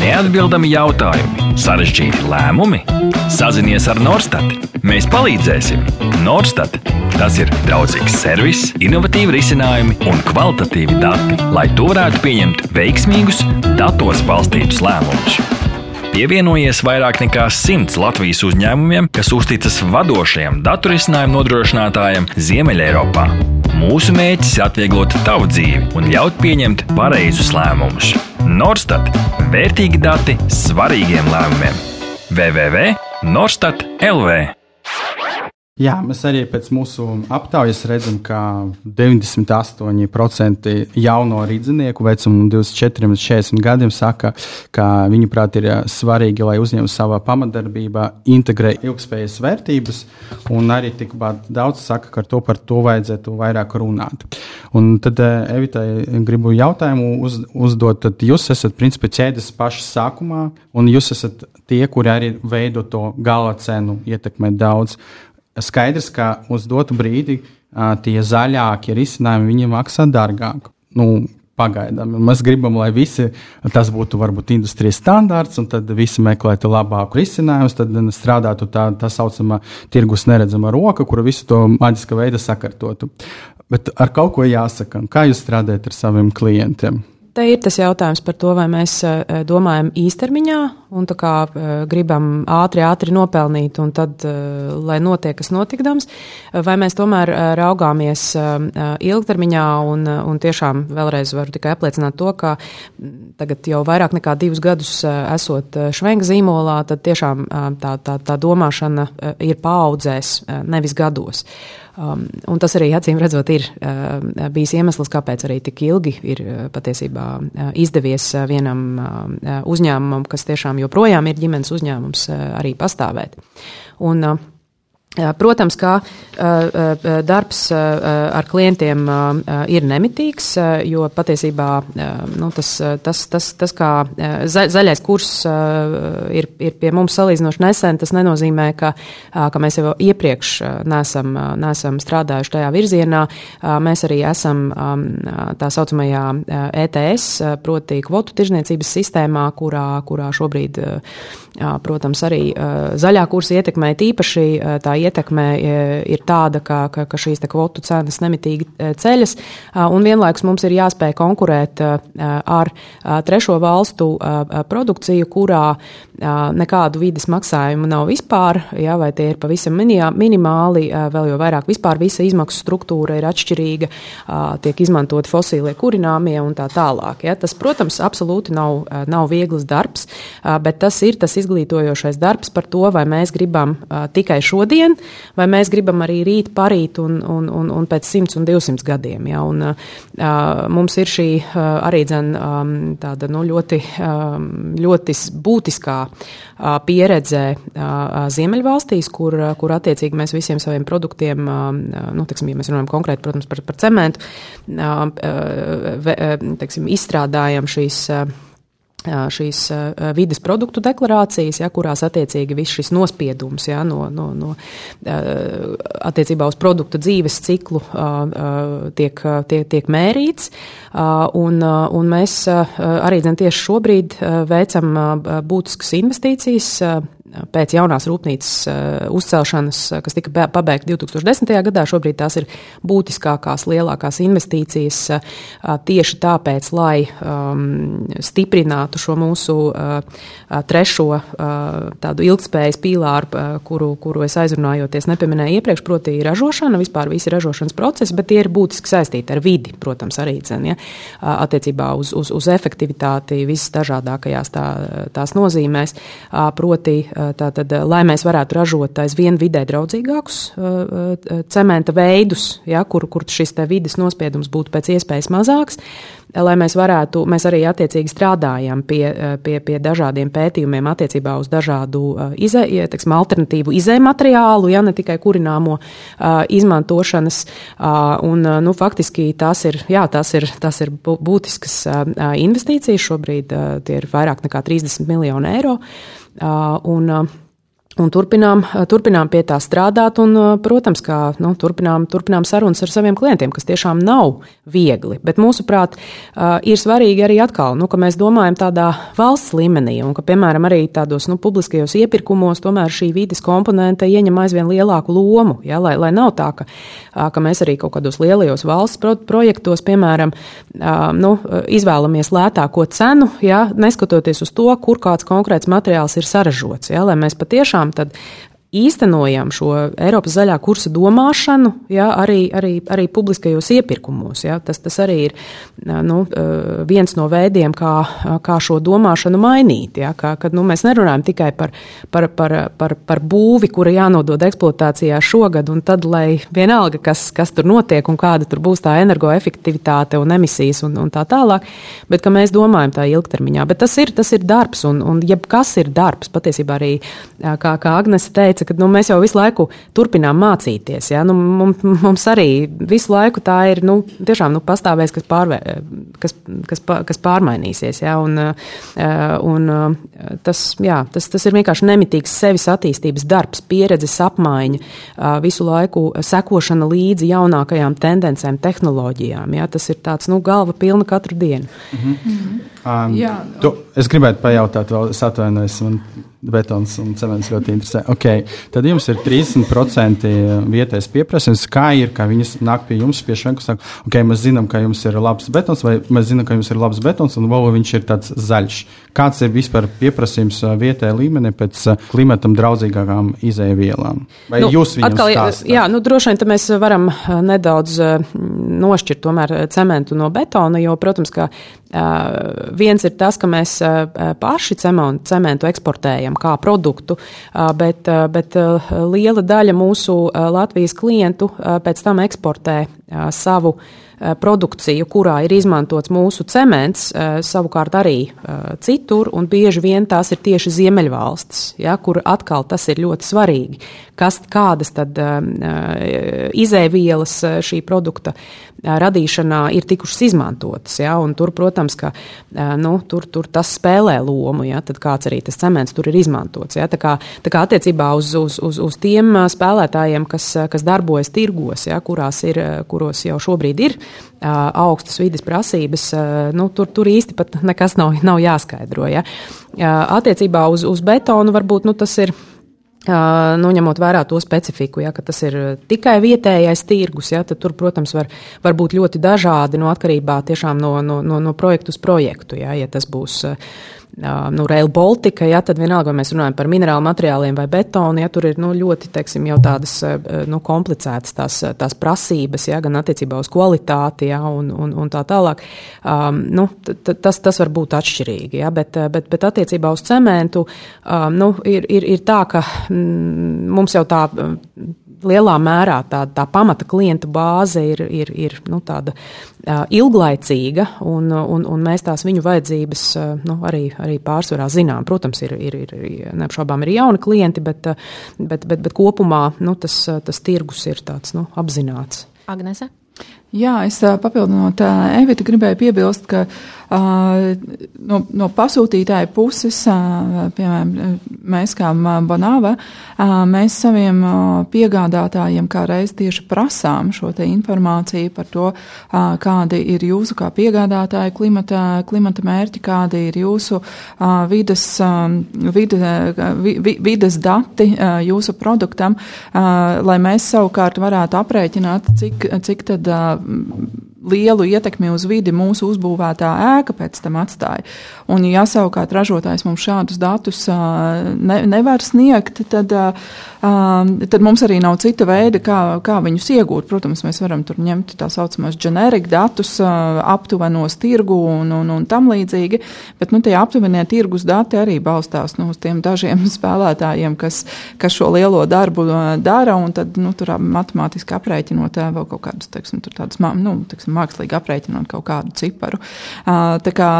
Neatbildami jautājumi, sarežģīti lēmumi. Sazinies ar Norstat. Mēs palīdzēsim. Norstat. Tas ir draudzīgs servis, innovatīvi risinājumi un kvalitatīvi dati, lai tu varētu pieņemt veiksmīgus, datos balstītus lēmumus. Pievienojies vairāk nekā simts Latvijas uzņēmumiem, kas uzticas vadošajam datu risinājumu nodrošinātājam Ziemeļeiropā. Mūsu mērķis ir atvieglot tavu dzīvi un ļaut pieņemt pareizus lēmumus. Norstat - vērtīgi dati svarīgiem lēmumiem. www.norstat LV Jā, mēs arī pēc mūsu aptaujas redzam, ka 98% jauno rīznieku vecuma no 24 līdz 40 gadiem saka, ka viņuprāt ir svarīgi, lai uzņēmums savā pamatdarbībā integrē ilgspējas vērtības, un arī tikpat daudz saka, ka to par to vajadzētu vairāk runāt. Un tad Evitai gribu jautājumu uz, uzdot, tad jūs esat principā ķēdes pašas sākumā, un jūs esat tie, kuri arī veido to gala cenu, ietekmē daudz skaidrs, ka uz dotu brīdi tie zaļākie risinājumi viņiem maksā dārgāk. Nu, Pagaidām. Mēs gribam, lai visi tas būtu varbūt industrijas standārts, un tad visi meklētu labāku risinājumu, tad strādātu tā, tā saucamā tirgus neredzama roka, kura visu to maģiskā veidā sakārtotu. Bet ar kaut ko jāsaka, kā jūs strādājat ar saviem klientiem? Te ir tas jautājums par to, vai mēs eh, domājam īstermiņā un kā, eh, gribam ātri, ātri nopelnīt, un tad, eh, lai notiek kas notikdams, vai mēs tomēr raugāmies ilgtermiņā un, un tiešām vēlreiz varu tikai apliecināt to, ka tagad jau vairāk nekā divus gadus esot švenka zīmolā, tad tiešām tā, tā, tā domāšana ir paaudzēs, nevis gados. Um, tas arī acīm redzot ir uh, bijis iemesls, kāpēc arī tik ilgi ir uh, patiesībā uh, izdevies uh, vienam uh, uzņēmumam, kas tiešām joprojām ir ģimenes uzņēmums, uh, arī pastāvēt. Un, uh, Protams, ka darbs ar klientiem ir nemitīgs, jo patiesībā nu, tas, tas, tas, tas, kā zaļais kurs ir, ir pie mums salīdzinoši nesen, tas nenozīmē, ka, ka mēs jau iepriekš nesam, nesam strādājuši tajā virzienā. Mēs arī esam tā saucamajā ETS, proti kvotu tirzniecības sistēmā, kurā, kurā šobrīd, protams, arī zaļā kursa ietekmē tīpaši tā ietekme ir tāda, ka, ka, ka šīs kvotu cenas nemitīgi ceļas, un vienlaikus mums ir jāspēj konkurēt ar trešo valstu produkciju, kurā nekādu vidas maksājumu nav vispār, jā, vai tie ir pavisam minimāli, vēl jau vairāk vispār visa izmaksu struktūra ir atšķirīga, tiek izmantoti fosīlie kurināmie un tā tālāk. Jā. Tas, protams, absolūti nav, nav viegls darbs, bet tas ir tas izglītojošais darbs par to, vai mēs gribam tikai šodien vai mēs gribam arī rīt, parīt un, un, un, un pēc 100 un 200 gadiem. Ja? Un, uh, mums ir šī uh, arī dzen, um, tāda nu, ļoti, um, ļoti būtiskā uh, pieredze uh, Ziemeļvalstīs, kur, uh, kur attiecīgi mēs visiem saviem produktiem, uh, nu, teksim, ja mēs runājam konkrēti, protams, par, par cementu, uh, uh, teksim, izstrādājam šīs. Uh, šīs vides produktu deklarācijas, ja, kurās attiecīgi viss šis nospiedums ja, no, no, no, attiecībā uz produktu dzīves ciklu tiek, tiek, tiek mērīts. Un, un mēs arī tieši šobrīd veicam būtiskas investīcijas pēc jaunās rūpnīcas uzcelšanas, kas tika pabeigta 2010. gadā. Šobrīd tās ir būtiskākās, lielākās investīcijas tieši tāpēc, lai um, stiprinātu šo mūsu uh, trešo tādu ilgspējas pīlāru, kuru, kuru es aizrunājoties nepieminēju iepriekš, proti ražošana, vispār visi ražošanas procesi, bet tie ir būtiski saistīti ar vidi, protams, arī dzen, ja, attiecībā uz, uz, uz efektivitāti visas dažādākajās tā, tās nozīmēs, proti tātad, lai mēs varētu ražot aizvien vidē draudzīgākus cementa veidus, ja, kur, kur šis vides nospiedums būtu pēc iespējas mazāks lai mēs varētu, mēs arī attiecīgi strādājam pie, pie, pie dažādiem pētījumiem attiecībā uz dažādu izē, teiksim, alternatīvu izējumateriālu, ja ne tikai kurināmo izmantošanas. Un, nu, faktiski tās ir, jā, tās ir, tās ir būtiskas investīcijas. Šobrīd tie ir vairāk nekā 30 miljoni eiro. Un, Un turpinām, turpinām pie tā strādāt, un, protams, kā nu, turpinām, turpinām sarunas ar saviem klientiem, kas tiešām nav viegli. Bet, mūsuprāt, ir svarīgi arī atkal, nu, ka mēs domājam tādā valsts līmenī, un ka, piemēram, arī tādos nu, publiskajos iepirkumos tomēr šī vides komponente ieņem aizvien lielāku lomu. Ja, lai, lai nav tā, ka, ka mēs arī kaut kādos lielajos valsts pro projektos, piemēram, nu, izvēlamies lētāko cenu, ja, neskatoties uz to, kur kāds konkrēts materiāls ir saražots. Ja, lai mēs patiešām tiešām tad īstenojam šo Eiropas zaļā kursa domāšanu, ja, arī, arī, arī publiskajos iepirkumos. Ja. Tas, tas arī ir nu, viens no veidiem, kā, kā šo domāšanu mainīt. Ja, kā, kad nu, mēs nerunājam tikai par, par, par, par, par būvi, kura jānodod eksploatācijā šogad, un tad, lai vienalga, kas, kas tur notiek un kāda tur būs tā energoefektivitāte un emisijas un, un tā tālāk, bet ka mēs domājam tā ilgtermiņā. Bet tas ir, tas ir darbs, un, un jebkas ir darbs. Patiesībā arī, kā, kā Agnese teica, teica, ka nu, mēs jau visu laiku turpinām mācīties. Ja? Nu, mums, mums arī visu laiku tā ir nu, tiešām nu, pastāvēs, kas, pārvē, kas, kas, kas pārmainīsies. Ja? Un, eh, un eh, tas, jā, tas, tas ir vienkārši nemitīgs sevis attīstības darbs, pieredzes apmaiņa, eh, visu laiku sekošana līdzi jaunākajām tendencēm, tehnoloģijām. Ja? Tas ir tāds nu, galva pilna katru dienu. Mhm. Mhm. Um, jā, tu, es gribētu pajautāt, vēl es atvainojos. Man betons un cements ļoti interesē. Okay. Tad jums ir 30% vietējais pieprasījums. Kā ir, ka viņas nāk pie jums pie šiem, kas saka, ok, mēs zinām, ka jums ir labs betons, vai mēs zinām, ka jums ir labs betons, un vēl viņš ir tāds zaļš. Kāds ir vispār pieprasījums vietējā līmenī pēc klimatam draudzīgākām izēvielām? Vai nu, jūs viņam atkal, stāstāt? Jā, nu droši vien mēs varam nedaudz nošķirt tomēr cementu no betona, jo, protams, ka Uh, viens ir tas, ka mēs uh, paši cementu, cementu eksportējam kā produktu, uh, bet, bet liela daļa mūsu Latvijas klientu pēc tam eksportē savu produkciju, kurā ir izmantots mūsu cements, savukārt arī citur, un bieži vien tās ir tieši Ziemeļvalstis, ja, kur atkal tas ir ļoti svarīgi, kas, kādas tad izēvielas šī produkta radīšanā ir tikušas izmantotas. Ja, tur, protams, ka nu, tur, tur tas spēlē lomu, ja, tad kāds arī tas cements tur ir izmantots. Ja, tā kā, tā kā attiecībā uz, uz, uz, uz tiem spēlētājiem, kas, kas darbojas tirgos, ja, kurās ir, kuros jau šobrīd ir augstas vidas prasības, nu, tur, tur īsti pat nekas nav, nav jāskaidro. Ja. Attiecībā uz, uz betonu varbūt nu, tas ir nu, ņemot vērā to specifiku, ja, ka tas ir tikai vietējais tirgus, ja, tad tur, protams, var, var būt ļoti dažādi no atkarībā no, no, no, no projektu uz projektu. Ja, ja tas būs nu, Rail Baltica, ja tad vienalga, vai mēs runājam par minerālu materiāliem vai betonu, ja tur ir nu, ļoti, teiksim, tādas nu, komplicētas tās, tās prasības, ja, gan attiecībā uz kvalitāti, ja, un, un, un tā tālāk. Um, nu, tas, tas var būt atšķirīgi, ja, bet, bet, bet attiecībā uz cementu um, nu, ir, ir, ir tā, ka mm, mums jau tā lielā mērā tā, tā pamata klientu bāze ir, ir, ir nu, tāda uh, ilglaicīga, un, un, un mēs tās viņu vajadzības uh, nu, arī, arī pārsvarā zinām. Protams, ir, ir, ir neapšaubām ir jauni klienti, bet, bet, bet, bet kopumā nu, tas, tas tirgus ir tāds nu, apzināts. Agnese? Jā, es papildinot Evitu gribēju piebilst, ka no, no pasūtītāja puses, piemēram, mēs kā Banāva, mēs saviem piegādātājiem kā reiz tieši prasām šo te informāciju par to, kādi ir jūsu kā piegādātāja klimata, klimata mērķi, kādi ir jūsu vides, vide, vides dati jūsu produktam, lai mēs savukārt varētu aprēķināt, cik, cik tad lielu ietekmi uz vidi mūsu uzbūvētā ēka pēc tam atstāja. Un, ja savukārt ražotājs mums šādus datus ne, nevar sniegt, tad, tad mums arī nav cita veida, kā, kā viņus iegūt. Protams, mēs varam tur ņemt tā saucamos generik datus, aptuvenos tirgu un, un, un tam līdzīgi, bet nu, tie aptuvenie tirgus dati arī balstās nu, uz tiem dažiem spēlētājiem, kas, kas šo lielo darbu dara, un tad nu, tur matemātiski aprēķinot vēl kaut kādus, teiksim, tādus, nu, teiksim, mākslīgi aprēķinot kaut kādu ciparu. Tā kā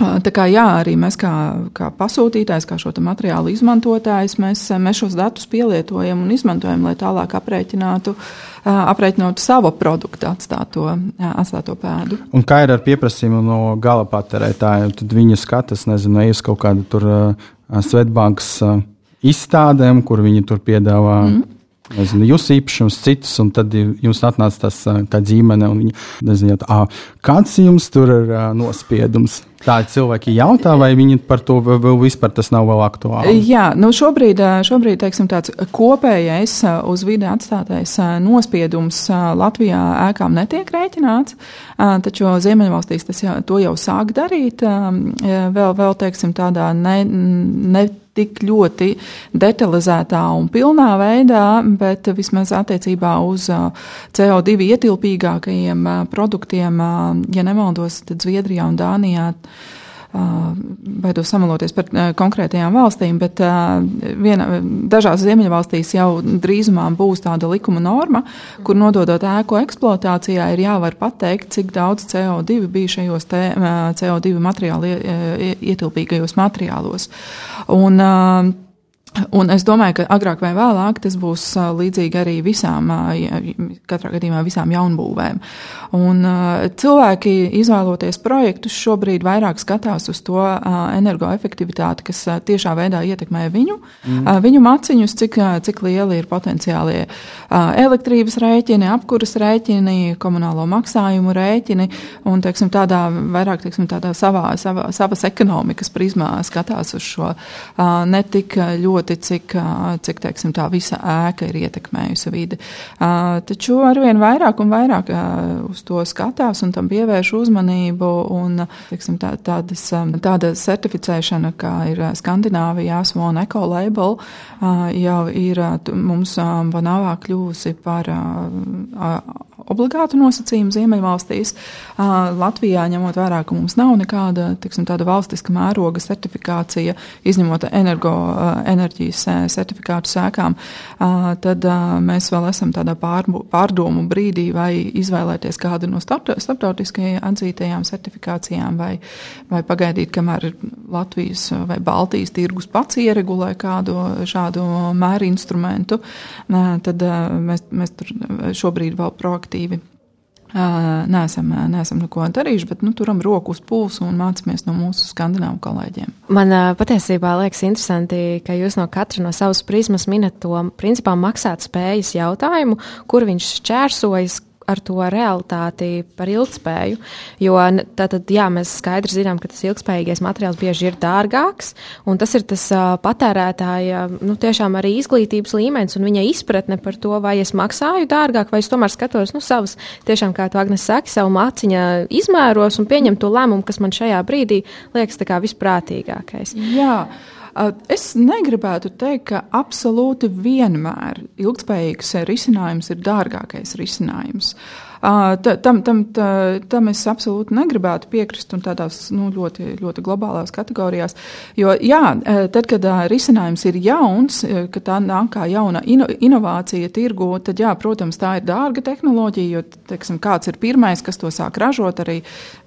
Tā kā jā, arī mēs kā, kā pasūtītājs, kā šo materiālu izmantotājs, mēs, mēs šos datus pielietojam un izmantojam, lai tālāk aprēķinātu, aprēķinātu savu produktu atstāto, atstāto pēdu. Un kā ir ar pieprasījumu no gala patērētājiem? Tad viņi skatās, nezinu, uz kaut kādu tur Svetbankas izstādēm, kur viņi tur piedāvā. Mm nezinu, jūsu īpašums, citus, un tad jums atnāca tas tā ģimene, un viņi nezinu, kāds jums tur ir nospiedums. Tā cilvēki jautā, vai viņi par to vēl vispār tas nav vēl aktuāli? Jā, nu šobrīd, šobrīd teiksim, tāds kopējais uz vidi atstātais nospiedums Latvijā ēkām netiek rēķināts, taču Ziemeļvalstīs tas jau, to jau sāk darīt, vēl, vēl teiksim, tādā ne, ne tik ļoti detalizētā un pilnā veidā, bet vismaz attiecībā uz CO2 ietilpīgākajiem produktiem, ja nemaldos, tad Zviedrijā un Dānijā baidos samaloties par konkrētajām valstīm, bet viena, dažās Ziemeļvalstīs jau drīzumā būs tāda likuma norma, kur nododot ēku eksploatācijā ir jāvar pateikt, cik daudz CO2 bija šajos te, CO2 materiāli, ietilpīgajos materiālos. Un, Un es domāju, ka agrāk vai vēlāk tas būs līdzīgi arī visām, katrā gadījumā visām jaunbūvēm. Un cilvēki, izvēloties projektus, šobrīd vairāk skatās uz to energoefektivitāti, kas tiešā veidā ietekmē viņu, mm. viņu maciņus, cik, cik lieli ir potenciālie elektrības rēķini, apkuras rēķini, komunālo maksājumu rēķini, un, teiksim, tādā vairāk, teiksim, tādā savā, savā, savas ekonomikas prizmā skatās uz šo ne tik ļoti ļoti, cik, cik teiksim, tā visa ēka ir ietekmējusi vidi. Taču arvien vairāk un vairāk uz to skatās un tam pievērš uzmanību. Un, teiksim, tā, tādas, tāda certificēšana, kā ir Skandināvijā, Swan Eco Label, jau ir mums Vanavā kļūsi par obligātu nosacījumu Ziemeļvalstīs. Latvijā, ņemot vērā, ka mums nav nekāda tiksim, valstiska mēroga certifikācija, izņemot energo, enerģijas certifikātu sēkām, tad mēs vēl esam tādā pārdomu brīdī, vai izvēlēties kādu no starptautiskajām atzītajām certifikācijām, vai, vai pagaidīt, kamēr Latvijas vai Baltijas tirgus pats ieregulē kādu šādu mēru instrumentu, tad mēs, mēs tur šobrīd vēl proaktīvi aktīvi. Nesam, nesam neko darījuši, bet nu, turam roku uz pulsu un mācāmies no mūsu skandināvu kolēģiem. Man patiesībā liekas interesanti, ka jūs no katra no savas prizmas minat to principā maksāt spējas jautājumu, kur viņš šķērsojas, ar to realitāti par ilgspēju. Jo tātad, jā, mēs skaidri zinām, ka tas ilgspējīgais materiāls bieži ir dārgāks, un tas ir tas uh, patērētāja, nu, tiešām arī izglītības līmenis un viņa izpratne par to, vai es maksāju dārgāk, vai es tomēr skatos, nu, savas, tiešām, kā tu Agnes saki, savu maciņa izmēros un pieņem to lēmumu, kas man šajā brīdī liekas visprātīgākais. Jā. Es negribētu teikt, ka absolūti vienmēr ilgspējīgs risinājums ir dārgākais risinājums. Uh, Tam, tam, tam es absolūti negribētu piekrist un tādās nu, ļoti, ļoti globālās kategorijās. Jo, jā, tad, kad risinājums ir jauns, ka tā nāk kā jauna ino, inovācija tirgu, tad, jā, protams, tā ir dārga tehnoloģija, jo, teiksim, kāds ir pirmais, kas to sāk ražot, arī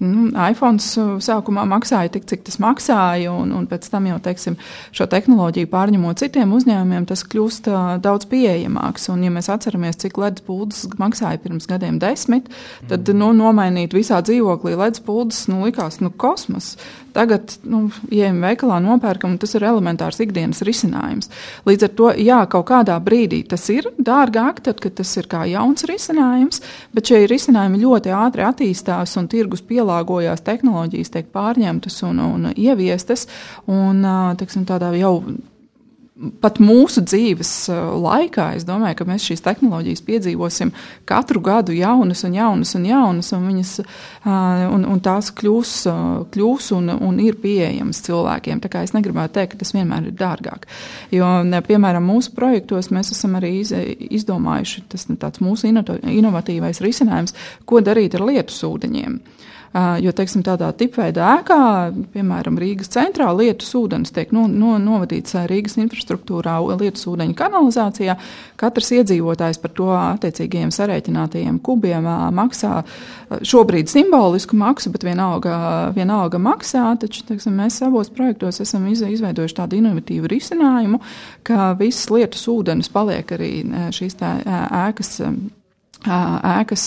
nu, iPhone sākumā maksāja tik, cik tas maksāja, un, un pēc tam jau, teiksim, šo tehnoloģiju pārņemot citiem uzņēmumiem, tas kļūst uh, daudz pieejamāks. Un, ja mēs atceramies, cik ledus pūles maksāja pirms gadiem desmit, desmit, tad nu, nomainīt visā dzīvoklī ledus puldes nu, likās nu, kosmos. Tagad, nu, ejam veikalā, nopērkam, un tas ir elementārs ikdienas risinājums. Līdz ar to, jā, kaut kādā brīdī tas ir dārgāk, tad, kad tas ir kā jauns risinājums, bet šie risinājumi ļoti ātri attīstās un tirgus pielāgojās, tehnoloģijas tiek pārņemtas un, un ieviestas, un, teiksim, tādā jau pat mūsu dzīves uh, laikā, es domāju, ka mēs šīs tehnoloģijas piedzīvosim katru gadu jaunas un jaunas un jaunas, un, viņas, uh, un, un tās kļūs, uh, kļūs un, un ir pieejamas cilvēkiem. Tā kā es negribētu teikt, ka tas vienmēr ir dārgāk. Jo, piemēram, mūsu projektos mēs esam arī izdomājuši, tas ir tāds mūsu inovatīvais risinājums, ko darīt ar lietu sūdeņiem. Jo, teiksim, tādā tipveida ēkā, piemēram, Rīgas centrā, lietus ūdens tiek no, no, novadīts Rīgas infrastruktūrā, lietus ūdeņu kanalizācijā. Katrs iedzīvotājs par to attiecīgajiem sarēķinātajiem kubiem maksā šobrīd simbolisku maksu, bet vienalga, vienalga maksā. Taču teiksim, mēs savos projektos esam izveidojuši tādu inovatīvu risinājumu, ka visas lietus ūdens paliek arī šīs ēkas ēkas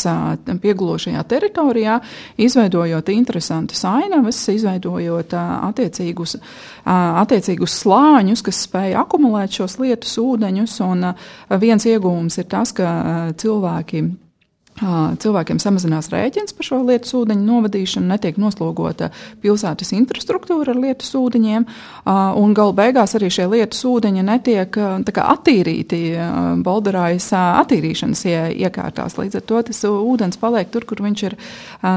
piegulošajā teritorijā, izveidojot interesantas ainavas, izveidojot attiecīgus, attiecīgus slāņus, kas spēj akumulēt šos lietus ūdeņus. Un viens iegūms ir tas, ka cilvēki Cilvēkiem samazinās rēķins par šo lietu ūdeņu novadīšanu, netiek noslogota pilsētas infrastruktūra ar lietu ūdeņiem, un galu beigās arī šie lietu ūdeņi netiek attīrīti Bolderājas attīrīšanas iekārtās. Līdz ar to tas ūdens paliek tur, kur viņš ir,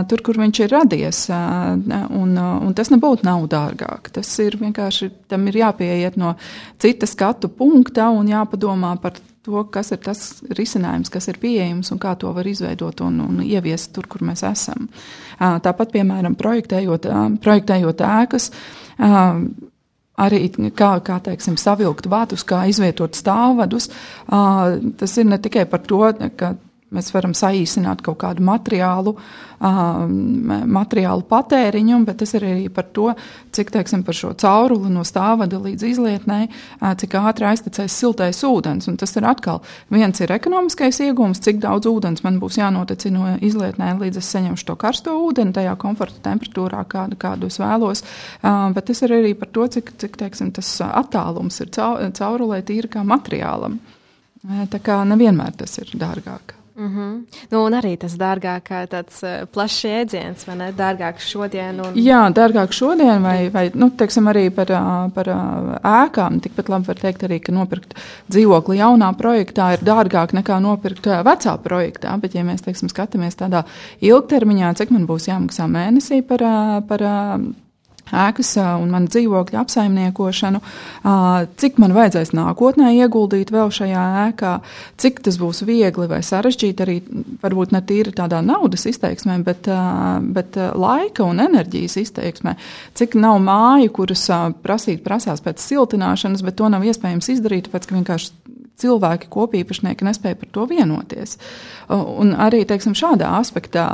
tur, kur viņš ir radies, un, un tas nebūtu nav dārgāk. Tas ir vienkārši, tam ir jāpieiet no cita skatu punkta un jāpadomā par to, kas ir tas risinājums, kas ir pieejams un kā to var izveidot un, un ieviest tur, kur mēs esam. Tāpat, piemēram, projektējot, projektējot ēkas. Arī kā, kā teiksim, savilkt vadus, kā izvietot stāvvadus. Tas ir ne tikai par to, ka Mēs varam saīsināt kaut kādu materiālu, uh, materiālu patēriņu, bet tas ir arī par to, cik teiksim, par šo cauruli no stāvada līdz izlietnē, uh, cik ātri aiztecēs siltais ūdens. Un tas ir atkal viens ir ekonomiskais iegūms, cik daudz ūdens man būs jānotec no izlietnē, līdz es saņemšu to karsto ūdeni tajā komforta temperatūrā, kādu, kādu es vēlos. Uh, bet tas ir arī par to, cik, cik teiksim, tas attālums ir caurulē tīri kā materiālam. Tā kā nevienmēr tas ir dārgāk. Mm -hmm. nu, un arī tas dārgāk, tāds uh, plašs jēdziens, vai ne? Dārgāk šodien. Un... Jā, dārgāk šodien, vai, vai nu, teiksim, arī par, par ēkām. Tikpat labi var teikt arī, ka nopirkt dzīvokli jaunā projektā ir dārgāk nekā nopirkt vecā projektā. Bet, ja mēs, teiksim, skatāmies tādā ilgtermiņā, cik man būs jāmaksā mēnesī par, par ēkas un manu dzīvokļu apsaimniekošanu, cik man vajadzēs nākotnē ieguldīt vēl šajā ēkā, cik tas būs viegli vai sarežģīti arī varbūt ne tīri tādā naudas izteiksmē, bet, bet laika un enerģijas izteiksmē. Cik nav māju, kuras prasīt prasās pēc siltināšanas, bet to nav iespējams izdarīt, tāpēc ka vienkārši cilvēki, kopīpašnieki nespēja par to vienoties. Un arī teiksim, šādā aspektā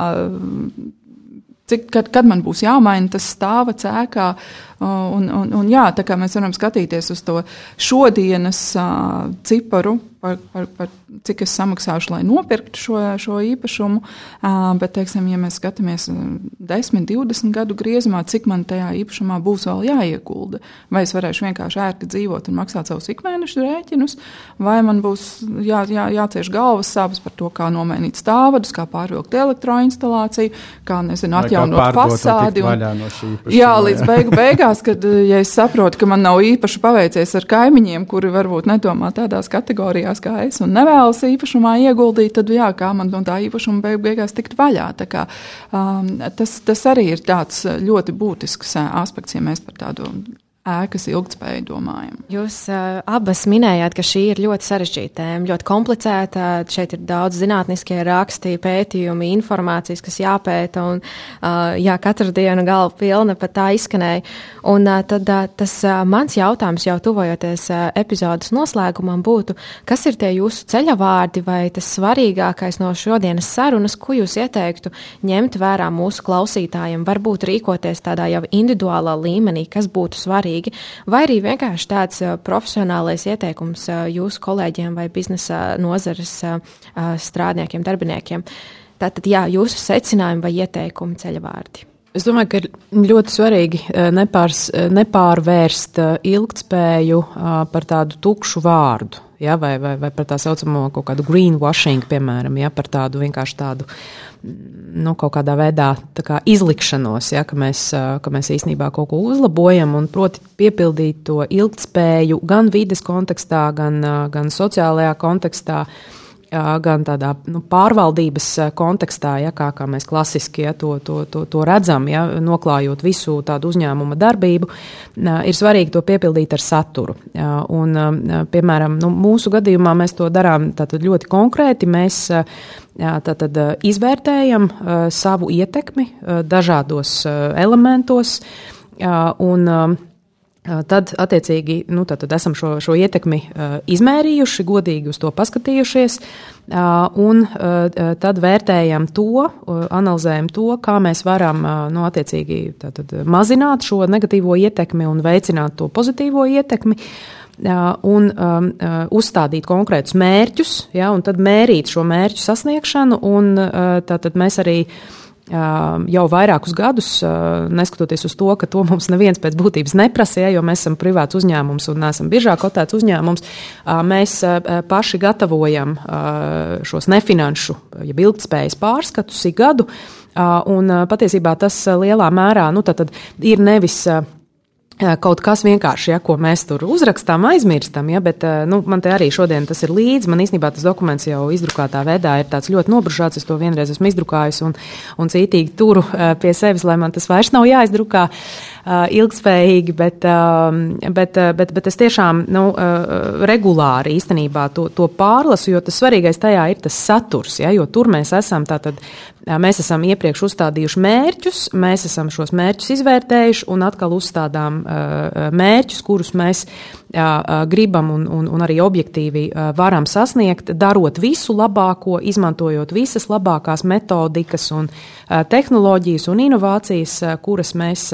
Cik, kad, kad man būs jāmaina tas stāva cēkā, un, un, un jā, tā kā mēs varam skatīties uz to šodienas uh, ciparu, par, par, par cik es samaksāšu, lai nopirktu šo, šo īpašumu. Bet, teiksim, ja mēs skatāmies 10, 20 gadu griezumā, cik man tajā īpašumā būs vēl jāiegulda, vai es varēšu vienkārši ērti dzīvot un maksāt savus ikmēneša rēķinus, vai man būs jā, jā, jācieš galvas sāpes par to, kā nomainīt stāvadus, kā pārvilkt elektroinstalāciju, kā nezinu, atjaunot fasādi. Un, no jā, līdz beigu beigās, kad ja es saprotu, ka man nav īpaši paveicies ar kaimiņiem, kuri varbūt nedomā tādās kategorijās kā es un nevēlas īpašumā ieguldīt, tad jā, kā man no tā īpašuma beig beigās tikt vaļā. Tā kā, um, tas, tas arī ir tāds ļoti būtisks aspekts, ja mēs par tādu ēkas ilgspēju domājam. Jūs uh, abas minējāt, ka šī ir ļoti sarežģīta tēma, ļoti komplicēta. Šeit ir daudz zinātniskie raksti, pētījumi, informācijas, kas jāpēta, un uh, jā, katru dienu galva pilna pat tā izskanēja. Un uh, tad uh, tas uh, mans jautājums jau tuvojoties uh, epizodes noslēgumam būtu, kas ir tie jūsu ceļavārdi vai tas svarīgākais no šodienas sarunas, ko jūs ieteiktu ņemt vērā mūsu klausītājiem, varbūt rīkoties tādā jau individuālā līmenī, kas būtu svarīgi svarīgi, vai arī vienkārši tāds profesionālais ieteikums jūsu kolēģiem vai biznesa nozares strādniekiem, darbiniekiem. Tātad, jā, jūsu secinājumi vai ieteikumi ceļavārdi. Es domāju, ka ir ļoti svarīgi nepārs, nepārvērst ilgtspēju par tādu tukšu vārdu, ja, vai, vai, vai par tā saucamo kaut kādu greenwashing, piemēram, ja, par tādu vienkārši tādu nu, kaut kādā veidā kā izlikšanos, ja, ka, mēs, ka mēs īstenībā kaut ko uzlabojam, un proti piepildīt to ilgtspēju gan vides kontekstā, gan, gan sociālajā kontekstā. Gan tādā nu, pārvaldības kontekstā, ja, kā, kā mēs klasiski ja, to, to, to, to redzam, ja, noklājot visu tādu uzņēmuma darbību, ir svarīgi to piepildīt ar saturu. Un, piemēram, nu, mūsu gadījumā mēs to darām ļoti konkrēti. Mēs Tātad izvērtējam savu ietekmi dažādos elementos un Tad, attiecīgi, nu, tad, tad esam šo, šo ietekmi uh, izmērījuši, godīgi uz to paskatījušies, uh, un uh, tad vērtējam to, analizējam to, kā mēs varam nu, attiecīgi tātad, mazināt šo negatīvo ietekmi un veicināt to pozitīvo ietekmi un um, uzstādīt konkrētus mērķus, ja, un tad mērīt šo mērķu sasniegšanu, un tātad mēs arī jau vairākus gadus, neskatoties uz to, ka to mums neviens pēc būtības neprasa, ja, jo mēs esam privāts uzņēmums un neesam biržā kotēts uzņēmums, mēs paši gatavojam šos nefinanšu, ja ilgtspējas pārskatus ik gadu. Un patiesībā tas lielā mērā nu, ir nevis kaut kas vienkārši, ja, ko mēs tur uzrakstām, aizmirstam, ja, bet nu, man te arī šodien tas ir līdzi. Man īstenībā tas dokuments jau izdrukātā veidā ir tāds ļoti nobružāts. Es to vienreiz esmu izdrukājis un, un cītīgi turu pie sevis, lai man tas vairs nav jāizdrukā ilgspējīgi, bet, bet, bet, bet es tiešām nu, regulāri īstenībā to, to pārlasu, jo tas svarīgais tajā ir tas saturs, ja, jo tur mēs esam tātad Mēs esam iepriekš uzstādījuši mērķus, mēs esam šos mērķus izvērtējuši un atkal uzstādām mērķus, kurus mēs gribam un, un, un arī objektīvi varam sasniegt, darot visu labāko, izmantojot visas labākās metodikas un tehnoloģijas un inovācijas, kuras mēs,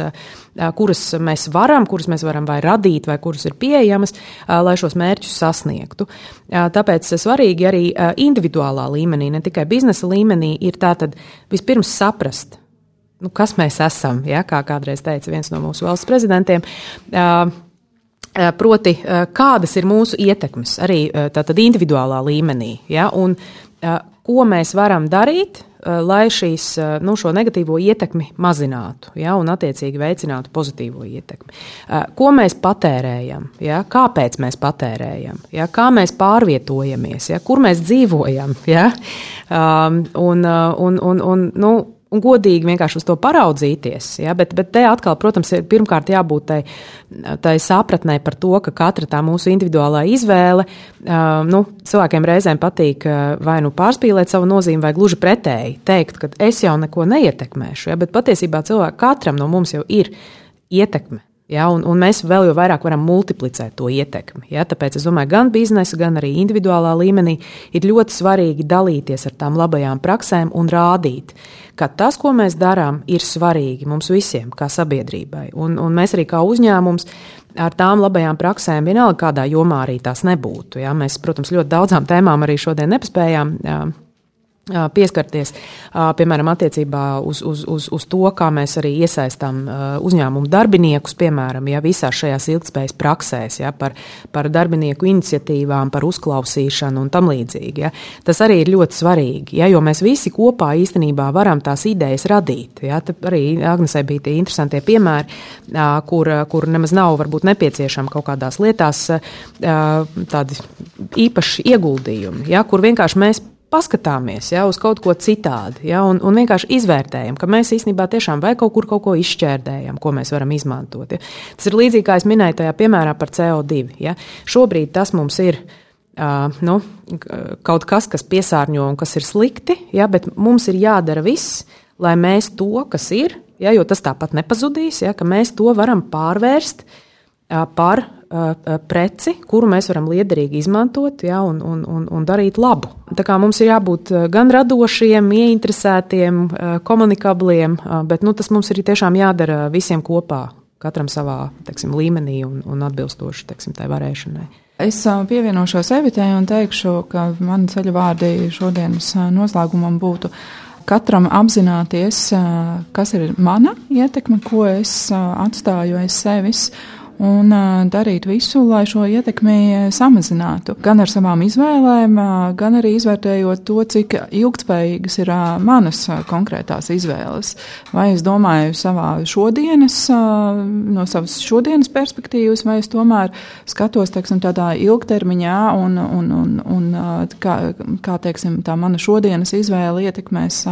kuras mēs varam, kuras mēs varam vai radīt, vai kuras ir pieejamas, lai šos mērķus sasniegtu. Tāpēc svarīgi arī individuālā līmenī, ne tikai biznesa līmenī, ir tātad vispirms saprast, nu, kas mēs esam, ja, kā kādreiz teica viens no mūsu valsts prezidentiem. Proti, kādas ir mūsu ietekmes arī tātad individuālā līmenī, ja, un ko mēs varam darīt, lai šīs, nu, šo negatīvo ietekmi mazinātu ja, un, attiecīgi, veicinātu pozitīvo ietekmi. Ko mēs patērējam, ja, kāpēc mēs patērējam, ja, kā mēs pārvietojamies, ja, kur mēs dzīvojam. Ja, un, un, un, un, nu, un godīgi vienkārši uz to paraudzīties. Ja? Bet, bet te atkal, protams, ir pirmkārt jābūt tai, tai sapratnē par to, ka katra tā mūsu individuālā izvēle, nu, cilvēkiem reizēm patīk vai nu pārspīlēt savu nozīmi, vai gluži pretēji teikt, ka es jau neko neietekmēšu. Ja? Bet patiesībā cilvēkam katram no mums jau ir ietekme. Ja, un, un mēs vēl jau vairāk varam multiplicēt to ietekmi. Ja, tāpēc es domāju, gan biznesa, gan arī individuālā līmenī ir ļoti svarīgi dalīties ar tām labajām praksēm un rādīt, ka tas, ko mēs darām, ir svarīgi mums visiem, kā sabiedrībai. Un, un mēs arī kā uzņēmums ar tām labajām praksēm, vienalga kādā jomā arī tās nebūtu. Ja. Mēs, protams, ļoti daudzām tēmām arī šodien nepaspējām pieskarties, piemēram, attiecībā uz, uz, uz, uz to, kā mēs arī iesaistām uzņēmumu darbiniekus, piemēram, ja visās šajās ilgspējas praksēs, ja, par, par darbinieku iniciatīvām, par uzklausīšanu un tam līdzīgi. Ja. Tas arī ir ļoti svarīgi, ja, jo mēs visi kopā īstenībā varam tās idejas radīt. Ja. Tad arī Agnesē bija tie interesantie piemēri, kur, kur nemaz nav varbūt nepieciešama kaut kādās lietās tādi īpaši ieguldījumi, ja, kur vienkārši mēs paskatāmies ja, uz kaut ko citādi ja, un, un vienkārši izvērtējam, ka mēs īstenībā tiešām vai kaut kur kaut ko izšķērdējam, ko mēs varam izmantot. Ja. Tas ir līdzīgi kā es minēju tajā piemērā par CO2. Ja. Šobrīd tas mums ir. Uh, nu, kaut kas, kas piesārņo un kas ir slikti, ja, bet mums ir jādara viss, lai mēs to, kas ir, ja, jo tas tāpat nepazudīs, ja, ka mēs to varam pārvērst uh, par preci, kuru mēs varam liederīgi izmantot ja, un, un, un, un darīt labu. Tā kā mums ir jābūt gan radošiem, ieinteresētiem, komunikabliem, bet nu, tas mums ir tiešām jādara visiem kopā, katram savā teiksim, līmenī un, un atbilstoši teiksim, tai varēšanai. Es pievienošos Evitei un teikšu, ka mani ceļu vārdi šodienas noslēgumam būtu Katram apzināties, kas ir mana ietekme, ko es atstāju aiz sevis un darīt visu, lai šo ietekmi samazinātu. Gan ar savām izvēlēm, gan arī izvērtējot to, cik ilgspējīgas ir manas konkrētās izvēles. Vai es domāju savā šodienas, no savas šodienas perspektīvas, vai es tomēr skatos, teiksim, tādā ilgtermiņā un, un, un, un kā, kā, teiksim, tā mana šodienas izvēle ietekmēs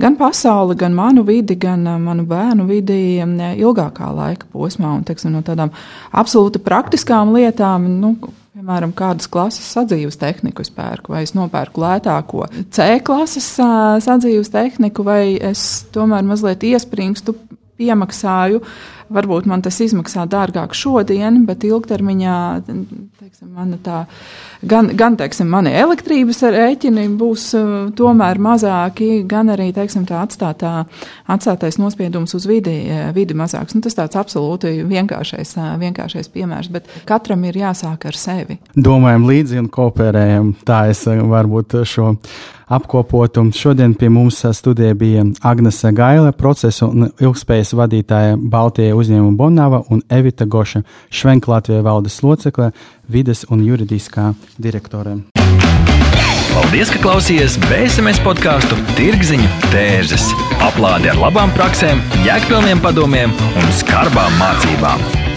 gan pasauli, gan manu vidi, gan manu bērnu vidi ilgākā laika posmā un, teiksim, no tādām absolūti praktiskām lietām. Nu, Piemēram, kādas klases sadzīves tehniku es pērku, vai es nopērku lētāko C klases sadzīves tehniku, vai es tomēr mazliet iespringstu, piemaksāju. Varbūt man tas izmaksā dārgāk šodien, bet ilgtermiņā teiksim, mana tā gan, gan teiksim, mani elektrības rēķini būs uh, tomēr mazāki, gan arī teiksim, tā atstātā, atstātais nospiedums uz vidi, uh, vidi mazāks. Nu, tas tāds absolūti vienkāršais, uh, vienkāršais piemērs, bet katram ir jāsāk ar sevi. Domājam līdzi un kooperējam. Tā es varbūt šo apkopotu. Šodien pie mums studijā bija Agnese Gaila, procesu un ilgspējas vadītāja Baltijai uzņēmuma Bonava un Evita Goša, Švenk Latvijas valdes locekle, vides un juridiskā direktore. Paldies, ka klausījāties BSMS podkāstu Tirziņu tērzes. Aplādi ar labām praktiskām, jēgpilniem padomiem un skarbām mācībām.